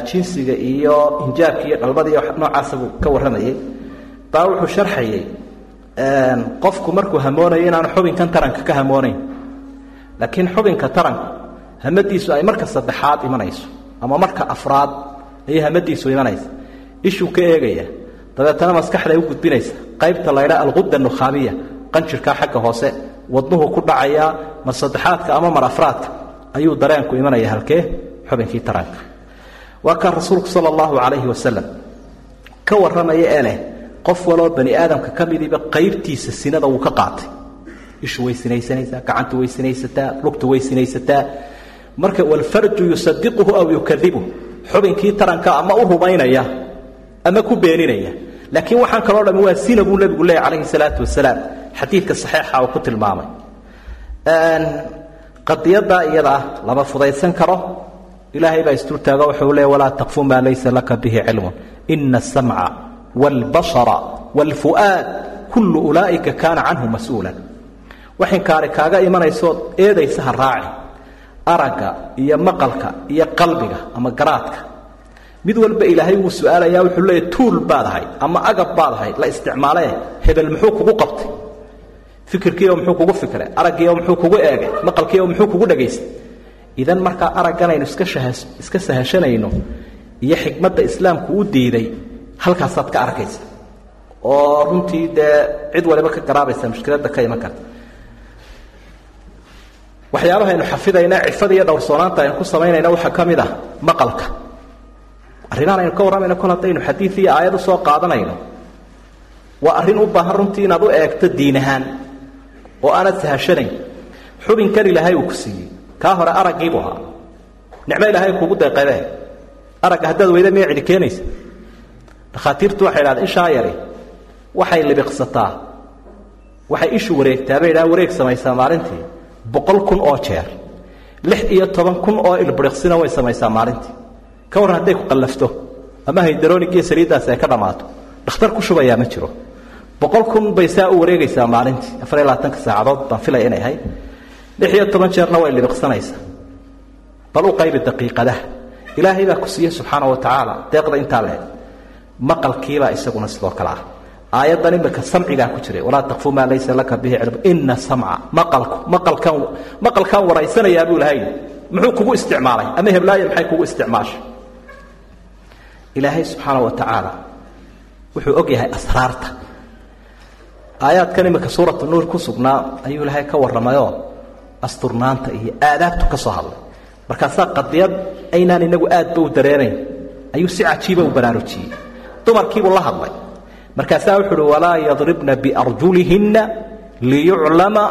Speaker 2: jinsiga iyo injaabka iyo dhalmada iyo noocaasa ka warramayay. Baa wuxuu sharxayay qofku markuu hamoonayo inaanu xubinkan taranka ka hamoonayn laakiin xubinka taranku hamadiisu ay marka saddexaad imanayso ama marka afraad ayay hamadiisu imanaysa. Ishuu ka eegaya dabeetana maskaxday u gudbinaysa. Qaybta laydha alquda nukhaabiya qanjirkaa xagga hoose wadnuhu ku dhacayaa mar saddexaadka ama mar afraadka ayuu dareenku imanaya halkee xubinkii taranka waa kaa rasuulku sala allahu calayhi wasalam ka warramaya ee leh qof waloo bani aadamka ka midiba qaybtiisa sinada wuu ka qaatay. Ishu way sinaysanaysaa gacantu way sinaysataa lugtu way sinaysataa marka walfarju yusadiquhu aw yukadibuh xubinkii taranka ama u rumaynaya ama ku beeninaya. Laakiin waxaan kaloo dhami waa sina buu nebigu leeyahy calayhi salaatu wasalaam. Xadiidka saxiixa uu ku tilmaamay. Qadiyaddaa iyada ah lama fudaysan karo. Ilaahay baa isdultaago wuxuu leeya walaa taqfu maa laysa laka bihi cilmun. Ina asamca wاlbashara wاlfu'aad kullu ulaa'ika kaana canhu mas'uulan waxinkaari kaaga imanaysood eedaysa ha raaci aragga iyo maqalka iyo qalbiga ama garaadka. Mid walba ilaahay wuu su'aalayaa wuxuu leeya tuul baad ahay ama agab baad ahay la isticmaalee hebel muxuu kugu qabtay? Fikirkiioo muxuu kugu fikray araggiioo muxuu kugu eegay maqalkiioo muxuu kugu dhagaystay idan markaa aragganaynu iska iska sahashanayno iyo xikmadda islaamku u diiday halkaasaad ka arkaysa oo runtii dee cid waliba ka garaabaysa mushkiladda ka iman karta waxyaabaha aynu xafidayna cifada iyo dhowrsoonaanta aynu ku samaynayna waxaa ka mid ah maqalka. Arrimahan aynu ka warramayno kol haddaynu xadiid iyo aayad u soo qaadanayno. Waa arrin u baahan runtii inaad u eegto diin ahaan oo aanad sahashanayn. Xubinkan ilaahay uu ku siiyey. Kaa hore araggiibuu ahaa. Nicmo ilaahay kugu deeqabe aragga haddaad weyda miya cidi keenaysa. Dhakhaatiirtu waxay idhahdeen ishaa yari waxay libiqsataa. Waxay ishu wareegtaa. Bay idhaha wareeg samaysaa maalintii boqol kun oo jeer lix iyo toban kun oo ilbiriqsina way samaysaa maalintii. Ka warran hadday ku qallafto ama haydaronig iyo saliiddaasi ay ka dhammaato dhakhtar ku shubayaa ma jiro. Boqol kun bay saa u wareegaysaa maalintii afar iyo labaatanka saacadood baan filaya inay ahayd. Lix iyo toban jeerna way libiqsanaysaa bal u qaybi daqiiqadaha. Ilaahay baa ku siiye subxaana wa tacaala deeqda intaa leeg. Maqalkiibaa isaguna sidoo kale ah aayaddan imika samcigaa ku jiray walaa takfu maa laysa laka bihi cilm ina samca maqalku maqalkan maqalkan waraysanayaa buu lahay. Muxuu kugu isticmaalay? Ama heblaayo maxay kugu isticmaashay? Ilaahay subxaana wa tacaala wuxuu og yahay asraarta. Aayaadkan imika suuratu nuur ku sugnaa ayuu ilaahay ka warramayoo asturnaanta iyo aadaabtu ka soo hadlay. Markaasaa qadiyad aynaan inagu aadba u dareenayn ayuu si cajiiba u baraarujiyey dumarkiibuu la hadlay markaasaa wuxu uhi walaa yadribna biarjulihinna liyuclama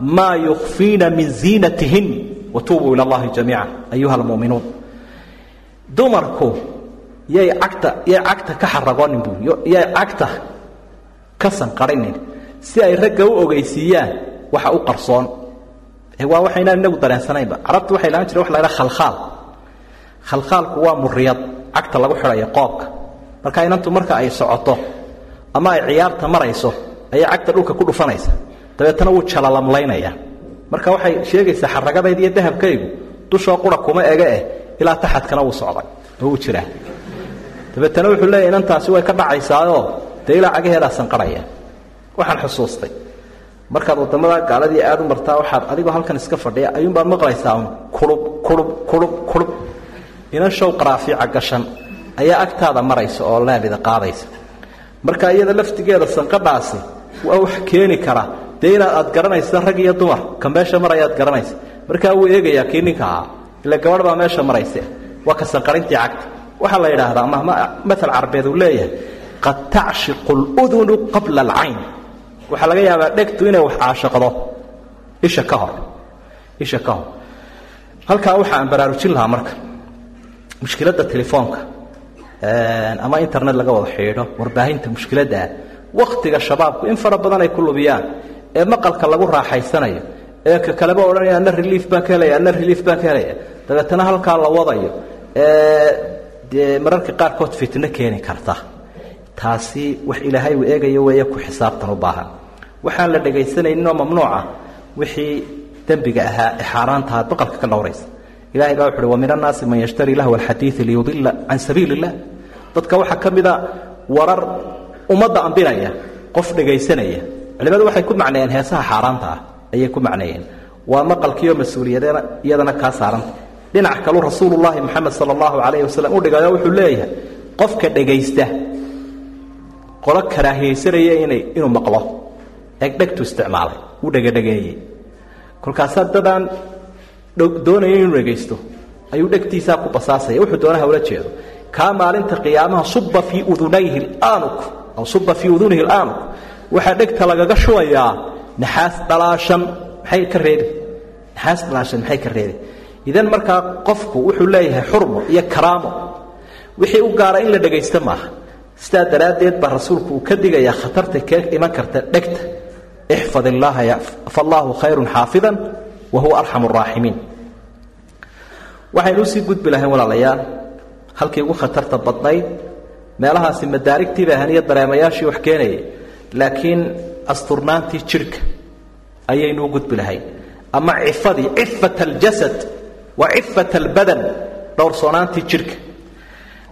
Speaker 2: maa yukfiina min ziinatihin. Watuubuu ila allahi jamiica ayuha almuuminuun dumarku yay cagta yay cagta ka xaragoonin buu yay cagta ka sanqarhinin si ay ragga u ogeysiiyaan waxa u qarsoon. Waa waxaynaan inagu dareensanaynba carabtu waxay lahaan jireen wax la khalkhaal. Khalkhaalku waa muriyad cagta lagu xidhayo qoobka. Marka inantu marka ay socoto ama ay ciyaarta marayso ayay cagta dhulka ku dhufanaysa. Dabeetana wuu jalalamlaynaya marka waxay sheegaysaa xaragadayda iyo dahabkaygu dushoo qura kuma ege eh ilaa taxadkana wuu socday. Oo wuu jiraa. Dabeetana wuxuu leeyahy inantaasi way ka dhacaysaayoo dee ilaa cagaheedaa sanqarhaya waxaan xusuustay. Markaad waddamada gaaladii aad u martaa waxaad adigoo halkan iska fadhiya ayuunbaad maqlaysaa un kurub kurub kurub kurub inan show gashan ayaa agtaada maraysa oo laalida qaadaysa marka iyada laftigeeda sanqadhaasi waa wax keeni kara. Dee inaad aad garanaysa rag iyo dumar ka meesha marayaad garanaysa. Markaa wuu eegayaa kii ninka ahaa ila gabadh baa meesha maraysa. Waa ka sanqarintii cagta. Waxaa la yidhaahdaa maal carbeed uu leeyahay qad tacshiqu اludunu qabla alcayn. Waxaa laga yaabaa dhegtu inay wax caashaqdo. Isha ka hor. Isha ka hor. Halkaa waxa aan baraarujin lahaa marka. Mushkiladda telefoonka ama internet laga wada xidhiidho warbaahinta mushkiladdaa wakhtiga shabaabku in fara badan ay ku lubiyaan ee maqalka lagu raaxaysanayo ee ka kaleba odhanaya ana relief baan ka helaya ana relief baan ka helaya dabeetana halkaa la wadayo ee dee mararka qaarkood fitno keeni karta. Taasi wax ilaahay uu eegayo weeye ku xisaabtan u baahan. Waxaan la dhegaysanayninoo mamnuuca wixii dembiga ahaa ee xaaraantaha baqalka ka dhowraysa ilahay baa wuxu uhi wa min annaasi man yashtari lahwa alxadiidi liyudila can sabiili illah dadka waxaa ka mida warar ummadda ambinaya qof dhegaysanaya culimadu waxay ku macneeyeen heesaha xaaraanta ah ayay ku macneeyeen waa maqalkiiyo mas'uuliyadena iyadana kaa saaranta dhinac kaluu rasuulullaahi moxamed sala allahu calayhi wasalam u dhigayo wuxuu leeyahay qofka dhegaysta qolo karaahiyaysanaya inay inuu maqlo egdhegtu isticmaalay wuu dhegadhegeeyey kolkaasaa dadaan doonaya inuu dhegaysto. Ayuu dhegtiisaa ku basaasaya. Wuxuu doonaha ula jeedo. Kaa maalinta qiyaamaha suba fii udunayhi aanuk. Aw suba fii udunihi aanuk. Waxaa dhegta lagaga shubayaa naxaas dhalaashan maxay ka reebi naxaas dhalaashan maxay ka reebi idan markaa qofku wuxuu leeyahay xurmo iyo karaamo. Wixii u gaara in la dhegaysto maaha. Sidaa daraaddeed baa rasuulku uu ka digayaa khatarta kee iman karta dhegta. Ixfad illaaha fallaahu khayrun xaafidan wa huwa arxamu araaximiin waxaynu u sii gudbi lahayn walaalayaal halkii ugu khatarta badnayd meelahaasi madaarigtii bay ahaan iyo dareemayaashii wax keenayay laakiin asturnaantii jidhka ayaynu u gudbi lahayn ama cifadii cifat aljasad wa cifat albadan dhowrsoonaantii jidhka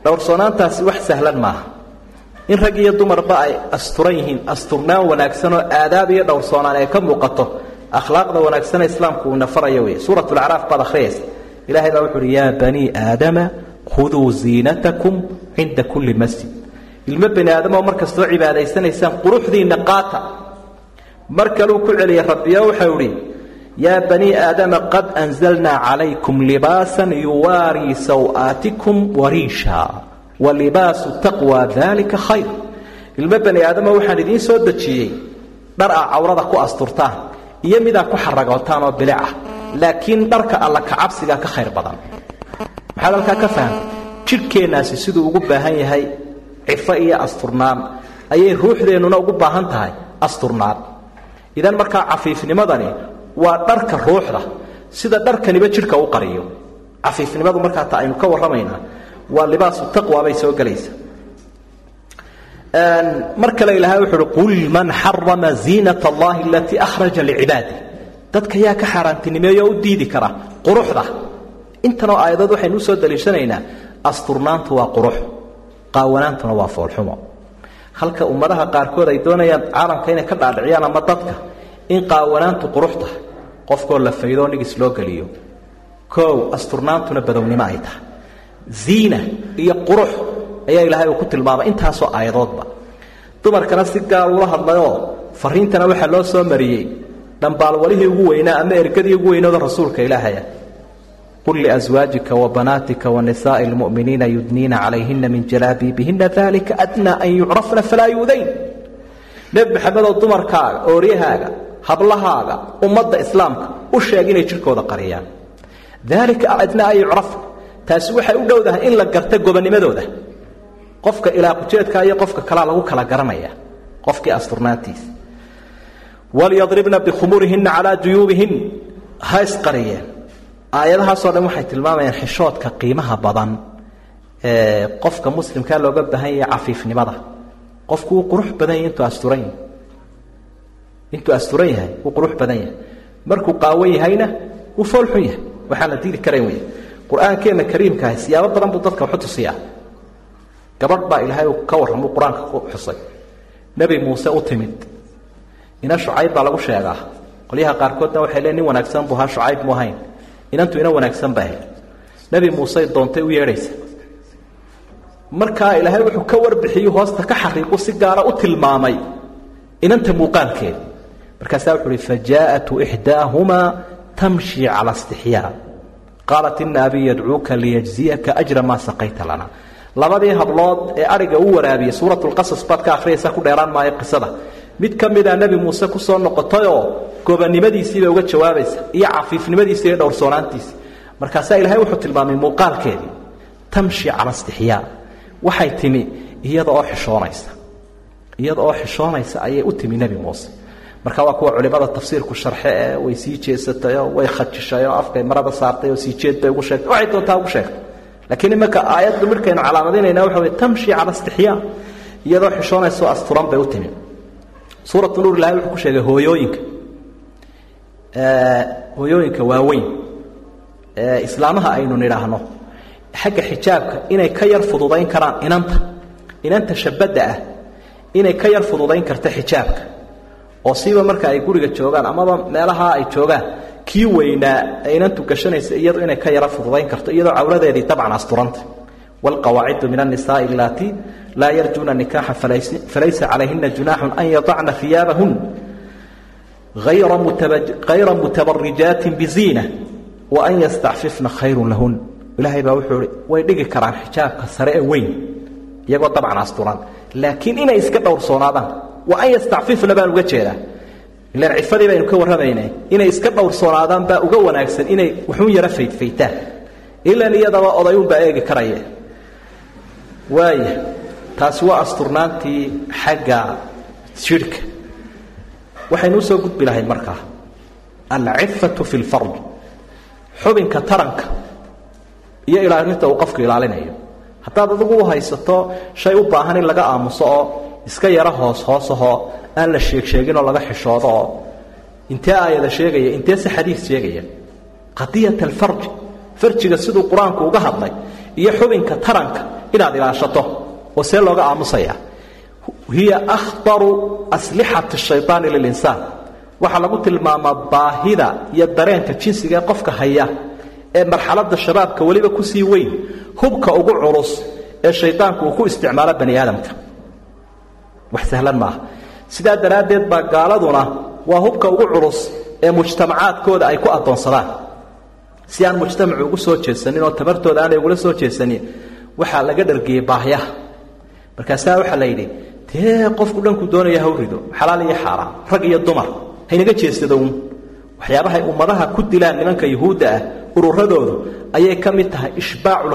Speaker 2: dhowrsoonaantaasi wax sahlan maaha in rag iyo dumarba ay asturan yihiin asturnaan wanaagsan oo aadaab iyo dhowrsoonaan ay ka muuqato akhlaaqda wanaagsane islaamku uuna farayo wey suurat lacraaf baad akhriyaysa ilahay baa wuxu uhi yaa banii aadama khuduu ziinatakum cinda kulli masjid. Ilmo bani aadamoo mar kastoo cibaadaysanaysaan quruxdiinna qaata mar kaluu ku celiyay rabbiyo waxau idhi yaa banii aadama qad anzalnaa calaykum libaasan yuwaarii saw'aatikum wa libaasu taqwa daalika khayr. Ilmo bani aadama waxaan idiin soo dejiyey dhar aa cawrada ku asturtaan iyo midaa ku xaragootaan oo bilic ah. Laakiin dharka alla kacabsigaa ka khayr badan. Maxaad halkaa ka fahamtay jidhkeennaasi siduu ugu baahan yahay cifo iyo asturnaan ayay ruuxdeennuna ugu baahan tahay asturnaan idan markaa cafiifnimadani waa dharka ruuxda. Sida dharkaniba jidhka u qariyo. Cafiifnimadu markaa ta aynu ka warramaynaa. Waa libaasu taqwa bay soo gelaysa mar kale ilaahay wuxu uhi qul man xarama ziinat allahi alatii akhraja licibaadi dadka yaa ka xaaraantinimeeyo o u diidi kara quruxda. Intanoo aayadood waxaynu u soo daliishanaynaa asturnaantu waa qurux qaawanaantuna waa foolxumo. Halka ummadaha qaarkood ay doonayaan caalamka inay ka dhaadhiciyaan ama dadka in qaawanaantu qurux qofkoo la faydoo nigis loo geliyo. Koow asturnaantuna badownimo ay tahay. Ziina iyo qurux ayaa ilaahay uu ku tilmaamay intaasoo aayadoodba. Dumarkana si gaar ula hadlayoo fariintana waxaa loo soo mariyey. Dhambaalwalihii ugu weynaa ama ergadii ugu weynooda rasuulka ilaahaya qul liaswaajika wabanaatika wanisaa'i lmu'miniina yudniina calayhina min jalaabiibihina dalika adnaa an yucrafna falaa yuudayn. Nebi maxamedoo dumarkaaga ooryahaaga hablahaaga ummadda islaamka u sheeg inay jidhkooda qariyaan. Daalika adnaa an yucrafna. Taasi waxay u dhowdahay in la garta gobonimadooda qofka ilaa iyo qofka kalaa lagu kala garanaya qofkii asturnaantiisa walyadribna bikhumurihina calaa juyuubihin. Ha isqariyeen. Aayadahaasoo dhan waxay tilmaamayaan xishoodka qiimaha badan ee qofka muslimkaa looga baahan yahay cafiifnimada. Qofku wuu qurux badan yahay intuu asturan yahay. Intuu asturan yahay wuu qurux badan yahay. Markuu qaawan yahayna wuu foolxun yahay. Waxaan la diili karayn wey qur'aankeenna kariimkaah siyaabo badan buu dadka waxu tusiyaa gabadh baa ilaahay ka warramuu qur'aanka ku xusay. Nebi muuse u timid. Ina shucayb baa lagu sheegaa. Qolyaha qaarkoodna waxay leen nin wanaagsan buu ahaa shucayb mu ahayn. Inantu ina wanaagsan ba ahayd nebi muusey doontay u yeedhaysa. Markaa ilaahay wuxuu ka warbixiyu hoosta ka xariiqu si gaara u tilmaamay inanta muuqaalkeeda markaasaa wuxuu uhi fajaa'atu ixdaahumaa tamshi cala istixyaa. Qaalat ina abii yadcuuka liyajziyaka ajra maa saqayta lana labadii hablood ee ariga u waraabiyey suuratulqasas baad ka akhriyaysa ku dheeraan maayo qisada. Mid ka mida nebi muuse ku soo noqotayoo gobonnimadiisiibay uga jawaabaysa iyo cafiifnimadiisa iyo dhowrsoonaantiisa markaasaa ilaahay wuxuu tilmaamay muuqaalkeedii tamshi cala istixyaa. Waxay timi iyada oo xishoonaysa. Iyada oo xishoonaysa ayay u timi nebi muuse. Marka waa kuwa culimada tafsiirku sharxe ee way sii jeesatayoo way khajishayoo afkay marada saartay oo sii jeed bay ugu sheegtay waxay doontaa ugu sheegtay laakiin imanka aayaddu midhkaynu calaamadinayna waxa wey tamshi cala istixyaa. Iyadoo xishoonaysaoo asturan bay u timi suuratu nuur ilahay wuxuu ku sheegay hooyooyinka. Hooyooyinka waaweyn. Islaamaha aynu nidhaahno xagga xijaabka inay ka yar fududayn karaan inanta. Inanta shabadda ah inay ka yar fududayn karta xijaabka. Oo siiba marka ay guriga joogaan amaba meelaha ay joogaan kii weynaa ee inantu gashanaysa iyadu inay ka yara fududayn karto iyadoo cawradeedii dabcan asturanta. Waalqawaacidu min annisaai allatii laa yarjuuna nikaaxa falaysa calayhina junaaxun an yadacna iyaabahun hayra mutabarijaatin biziina wa an yastacfifna khayrun lahun. Ilaahay baa wuxuu ihi way dhigi karaan xijaabka sare ee weyn iyagoo dabcan asturan laakiin inay iska dhowrsoonaadaan wa an yastacfifna baan uga jeedaa ilaan cifadii baynu ka warramaynay. Inay iska dhowrsoonaadaan baa uga wanaagsan inay waxuun yaro faydfaytaan ilan iyadaba odayuunbaa eegi karaya waaya taasi waa asturnaantii xagga jidhka waxaynu u soo gudbi lahayd markaa alcifatu fi lfarj xubinka taranka iyo ilaalinta uu qofku ilaalinayo. Haddaad adigu u haysato shay u baahan in laga aamuso oo iska yaro hoos hoosahoo aan la sheeg sheeginoo laga xishoodo. Oo intee aayada sheegaya intee xadiis sheegaya? Qadiyat alfarji farjiga siduu qur'aanku uga hadlay iyo xubinka taranka inaad ilaashato oo see looga aamusaya. Hiya akhtaru aslixati shayطaani lilinsaan. Waxaa lagu tilmaamaa baahida iyo dareenka jinsiga ee qofka haya ee marxaladda shabaabka weliba ku sii weyn hubka ugu culus ee shaydaanku uu ku isticmaalo bani aadamka wax sahlan maaha sidaa daraaddeed baa gaaladuna waa hubka ugu culus ee mujtamacaadkooda ay ku addoonsadaan. Si aan mujtamacu ugu soo jeesanin oo tabartooda aanay ugula soo jeesanin waxaa laga dhargiyey baahyaha markaasaa waxaa la yidhi dee qofku dhanku doonaya haw rido. Xalaal iyo xaaraan rag iyo dumar haynaga jeestada uun. Waxyaabahay ummadaha ku dilaan nimanka yuhuudda ah ururadoodu ayay ka mid tahay ishbaacu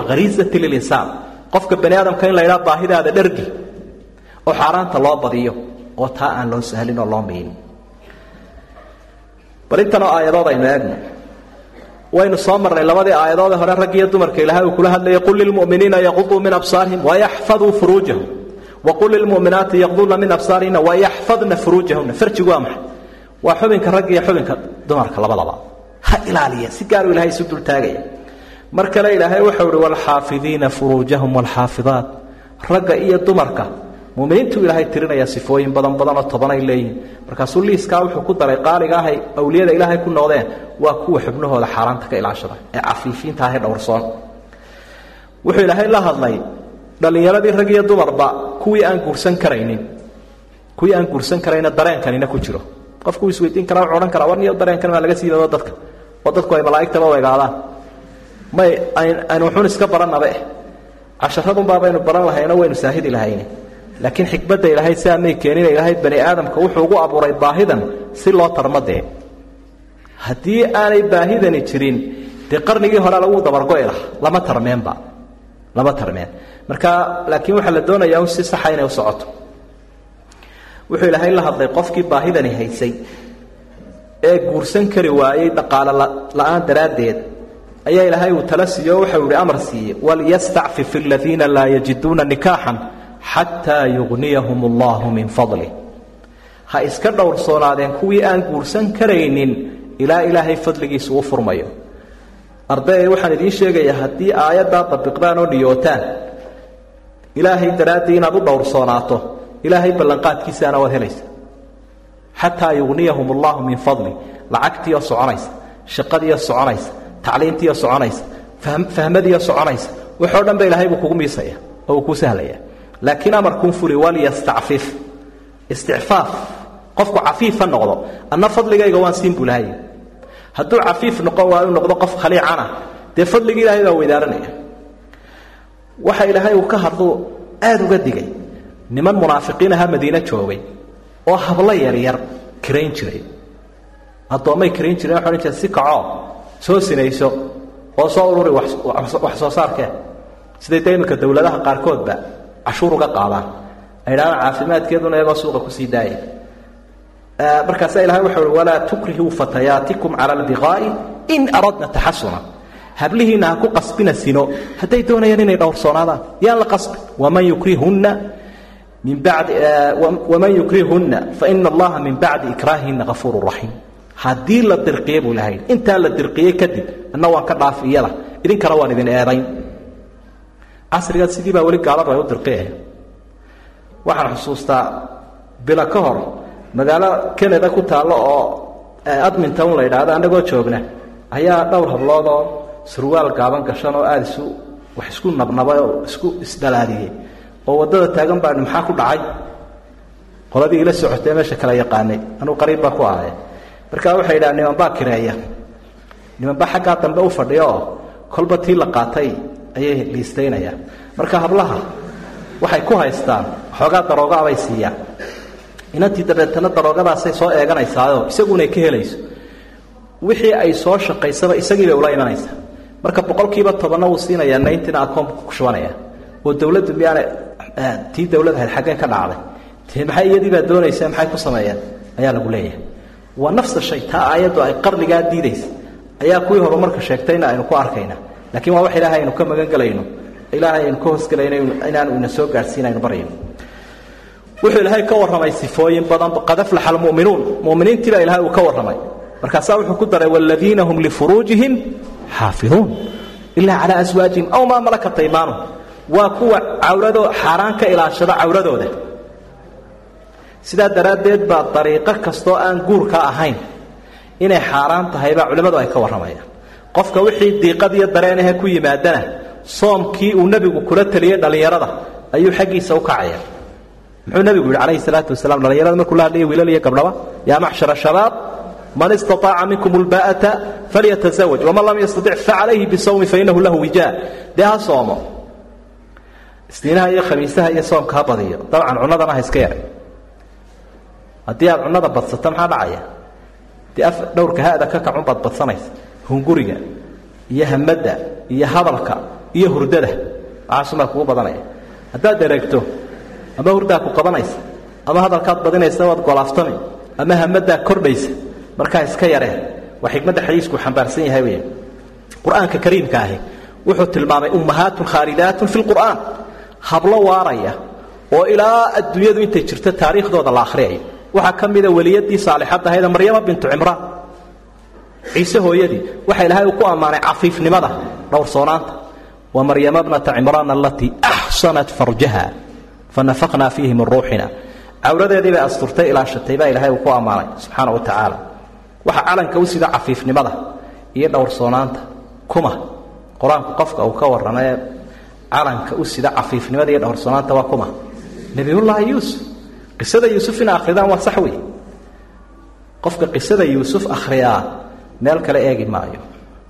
Speaker 2: lilinsaan qofka bani aadamka in la baahidaada dhargi oo xaaraanta loo badiyo oo taa aan loo sahlin oo loo miinin bal intanoo aayadood aynu eegno waynu soo marnay labadii aayadoode hore rag iyo dumarka ilaahay uu kula hadlayay qul lilmu'miniina yaquduu min absaarihim wayaxfaduu furuujahum waqul lilmu'minaati yaqduuna min absaarihina wayaxfadna furuujahumna farjigu waa maxay? Waa xubinka ragga iyo xubinka dumarka labadaba. Ha ilaaliya si gaaru ilahay isu dultaagaya mar kale ilaahay wuxuu ihi waalxaafidiina furuujahum waalxaafidaat ragga iyo dumarka muminiintuu ilaahay tirinaya sifooyin badan badan oo tobanay leeyihiin markaasuu liiskaa wuxuu ku daray qaaliga awliyada ilaahay ku noqdeen waa kuwa xubnahooda xaaraanta ka ilaashada ee cafiifiinta ahe dhowrsoon. Wuxuu ilaahay la hadlay dhallinyaradii rag iyo dumarba kuwii aan guursan karaynin kuwii aan guursan karayna dareenkanina ku jiro. Qofku isweydiin karaa wuxuu odhan karaa war niyo dareenkan maa laga siibado dadka oo dadku ay malaa'igtaba u egaadaan. May aynu wuxuun iska barannaba eh. Casharadunbaa baran lahayno waynu saahidi lahayne laakiin xikmadda ilaahay siaa may keenina ilaahay bani aadamka wuxuu ugu abuuray baahidan si loo tarmadee haddii aanay baahidani jirin dee qarnigii hore lagu dabargo'i laha lama tarmeenba lama tarmeen. Marka laakiin waxaa la doonayaa un si saxa inay u socoto. Wuxuu ilaahay la hadlay qofkii baahidani haysay ee guursan kari waayey dhaqaalo la'aan daraaddeed. Ayaa ilaahay uu tala siiyo waxau ihi amar siiyey waliyastacfif aladiina laa yajiduuna nikaaxan xataa yugniyahum allahu min fadlih ha iska dhowrsoonaadeen kuwii aan guursan karaynin ilaa ilaahay fadligiisu u furmayo ardayay waxaan idiin sheegayaa haddii aayaddaa dabiqdaan oo niyootaan ilaahay daraaddii inaad u dhowrsoonaato ilaahay ballanqaadkiisaana waad helaysa xataa yugniyahum allahu min fadli lacagtiioo soconaysa shaqadiioo soconaysa tacliintiioo soconaysa fahmadiioo soconaysa waxoo dhan ba ilahay buu kugu miisaya oo uu kuu laakiin amarkuun fuli walyastacfif isticfaaf. Qofku cafiif ha noqdo. Anna fadligayga waan siin buu lahay hadduu cafiif noqon waayu noqdo qof khaliicana dee fadligii ilahay baa weydaaranaya. Waxa ilaahay uu ka hadluu aada uga digay. Niman munaafiqiin aha madiine joogay oo hablo yaryar kirayn jiray. Addoommay kirayn jireen waxay odhan jireen si kacoo soo sinayso oo soo ururi wax soo saarkee siday dee dowladaha qaarkoodba cashuur uga qaadaan ay idhahdaan caafimaadkeeduna iyagoo suuqa ku sii daaya markaasaa ilahay wuxuu uhi walaa tukrihuu fatayaatikum cala albiqaa'i in aradna taxasuna. Hablihiinna ha ku qasbina sino. Hadday doonayaan inay dhowrsoonaadaan yaan la qasbin waman yukrihunna min bacdi waman yukrihunna faina allaha min bacdi ikraahihinna hafuuru raxiim haddii la dirqiye buu lahay intaa la dirqiyey kadib anna waan ka dhaaf iyada. Idinkana waan idin eedayn casrigaad sidii baa weli gaaladu ay u dirqiyaya waxaan xusuustaa bilo ka hor magaalo canada ku taallo oo admintown la yidhaahdo annagoo joogna ayaa dhowr habloodoo surwaal gaaban gashan oo aada isu wax isku nabnabay oo isku isdhalaadiyey oo waddada taagan baani maxaa ku dhacay? Qoladii ila socotee meesha kala yaqaanay. Anuu qariib baa ku ahay markaa waxay yidhaha nimanbaa kireeya. Nimanbaa xaggaa dambe u fadhiya oo kolba tii la qaatay ayay liistaynayaan marka hablaha waxay ku haystaan xoogaa daroogaabay siiyaan inantii dabeetana daroogadaasay soo eeganaysaao isagunay ka helayso. Wixii ay soo shaqaysaba isagiibay ula imanaysaa marka boqolkiiba tobanna wuu siinayaa nayntina akoonka ku shubanaya. Oo dowladdu miyaana tii dowlad ahayd xaggee ka dhacday. Maxay iyadiibaa doonaysa maxay ku sameeyeen? Ayaa lagu leeyahay. Waa nafsa shay taa aayaddu ay qarnigaa diidaysa. Ayaa kuwii horumarka sheegtayna aynu ku arkayna laakiin waa wax ilaahay aynu ka magan gelayno ilaahay aynu ka hoosgelayno inaanu ina soo gaadhsiin aynu baryayno wuxuu ilaahay ka warramay sifooyin badan qad aflaxa almu'minuun mu'miniintii baa ilahay uu ka warramay. Markaasaa wuxuu ku daray waaladiina hum lifuruujihim xaafiduun. Ilaa calaa aswaajihim aw maa malakat aymaanum waa kuwa cawradoo xaaraan ka ilaashada cawradooda. Sidaa daraaddeed baa dariiqo kastoo aan guurka ahayn. Inay xaaraan tahay baa culimmadu ay ka warramayaan qofka wixii diiqad iyo dareenahe ku yimaadana soomkii uu nebigu kula taliyey dhallinyarada ayuu xaggiisa u kacaya muxuu nebigu yidhi calayhi salaatu wasalaam dhallinyarada markuu la hadlaya wiilal iyo gabdhaba yaa macshara shabaab man istaaaca minkum ulbaa'ata falyatazawaj waman lam yastatic facalayhi bisawmi fainahu lahu wijaa. Dee ha soomo. Isniinaha iyo khamiisaha iyo soomka ha badiyo. Dabcan cunadana ha iska yaray haddii aad cunada badsato maxaa dhacaya? Dee dhowrka ha-da ka kacun baad badsanaysa hunguriga iyo hamadda iyo hadalka iyo hurdada. Waxaasumaa kugu badanaya. Haddaad ereegto ama hurdaa ku qabanaysa ama hadalkaad badinaysa waad golaaftami ama hamadaa kordhaysa markaa iska yaree. Waa xikmadda xadiisku xambaarsan yahay wey qur'aanka kariimka ahi wuxuu tilmaamay ummahaatun khaalidaatun fi lqur'aan hablo waaraya oo ilaa adduunyadu intay jirto taariikhdooda la akhriyayo. Waxaa ka mida weliyadii saalixadda ahayd maryama bintu cimraan ciise hooyadii waxa ilaahay ku ammaanay cafiifnimada dhowrsoonaanta wa maryama bnata cimraan alatii axsanat farjaha fanafaqnaa fiihi min ruuxina. Cawradeedii bay asturtay ilaashatay baa ilaahay uu ku ammaanay subxaana wa tacaala waxa calanka u sida cafiifnimada iyo dhowrsoonaanta kuma qur'aanku qofka uu ka warramay calanka u sida cafiifnimada iyo dhowrsoonaanta waa kuma. Nebiyullaahi yuusuf qisada yuusuf akhridaan waa sax wey qofka qisada yuusuf akhriyaa meel kale eegi maayo.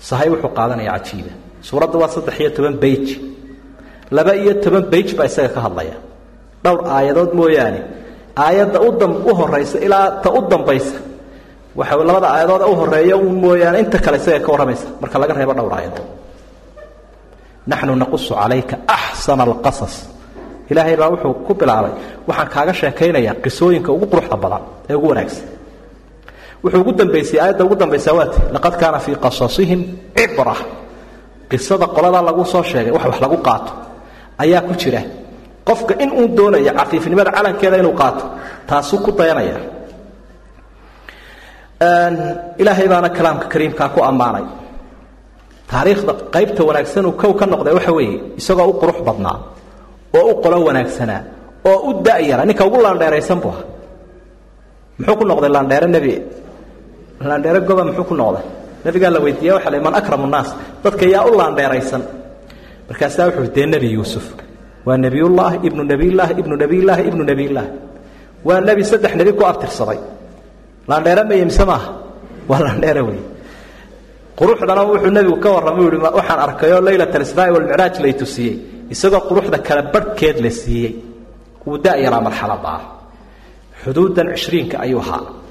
Speaker 2: Sahay wuxuu qaadanaya cajiiba suuradda waa saddex iyo toban beyj laba iyo toban beyj baa isaga ka hadlaya. Dhowr aayadood mooyaane. Aayadda u horaysa ilaa ta u dambaysa. Waxa labada aayadood u horreeya un mooyaane inta kale isaga ka warramaysa. Marka laga reebo dhowr aayadood. Naxnu naqusu calayka axsana alqasas. Ilaahay baa wuxuu ku bilaabay. Waxaan kaaga sheekaynayaa qisooyinka ugu quruxda badan ee ugu wanaagsan wuxuu ugu dambaysay aayadda ugu dambaysaa waati laqad kaana fii qasasihim cibra qisada qoladaa lagu soo sheegay wax wax lagu qaato ayaa ku jira. Qofka in uu doonaya cafiifnimada calankeeda inuu qaato taasuu ku dayanaya ilaahay baana kalaamka kariimkaa ku ammaanay. Taariikhda qaybta wanaagsan uu kow ka noqday waxa weeye isagoo u qurux badnaa oo u qolo wanaagsanaa oo u da'yara ninka ugu laandheeraysan buu aha muxuu ku noqday laandheere nebi laandheere goba muxuu ku noqday? Nebigaa la weydiiya waxa man akramu nnaas. Dadka yaa u laandheeraysan. Markaasaa wuxuu dee nebi yuusuf waa nebiyullaahi ibnu nebiyllaahi ibnu nebiyllaahi ibnu nebiyllaahi waa nebi saddex nebi ku abtirsaday. Laandheere maye mise maaha? Waa laandheere wey. Quruxdana wuxuu nebigu ka warramay u yihi waxaan arkayoo laylat alisraa'i walmicraaj lay tusiyey isagoo quruxda kala barhkeed la siiyey. Wuu da'yaraa marxaladda ah. Xuduudan cishriinka ayuu ahaa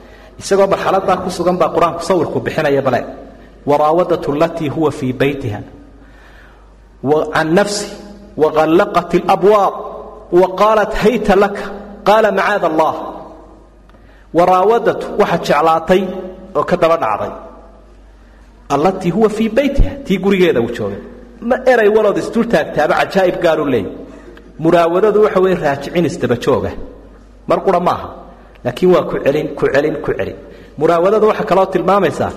Speaker 2: isagoo marxaladaa ku sugan baa qur'aanku sawirku bixinaya bale waraawadatu alatii huwa fii baytiha can nafsi waqallaqat alabwaab wa hayta laka qaala macaada allah. Waraawadatu waxa jeclaatay oo ka daba dhacday allatii huwa fii baytiha tii gurigeeda uu joogay. Ma eray walood isdul taagtaaba cajaa'ib gaaru leey. Muraawadadu waxa weeye raajicin isdabajooga mar qura maaha laakiin waa ku celin ku celin ku celin. Muraawadadu waxaa kaloo tilmaamaysaa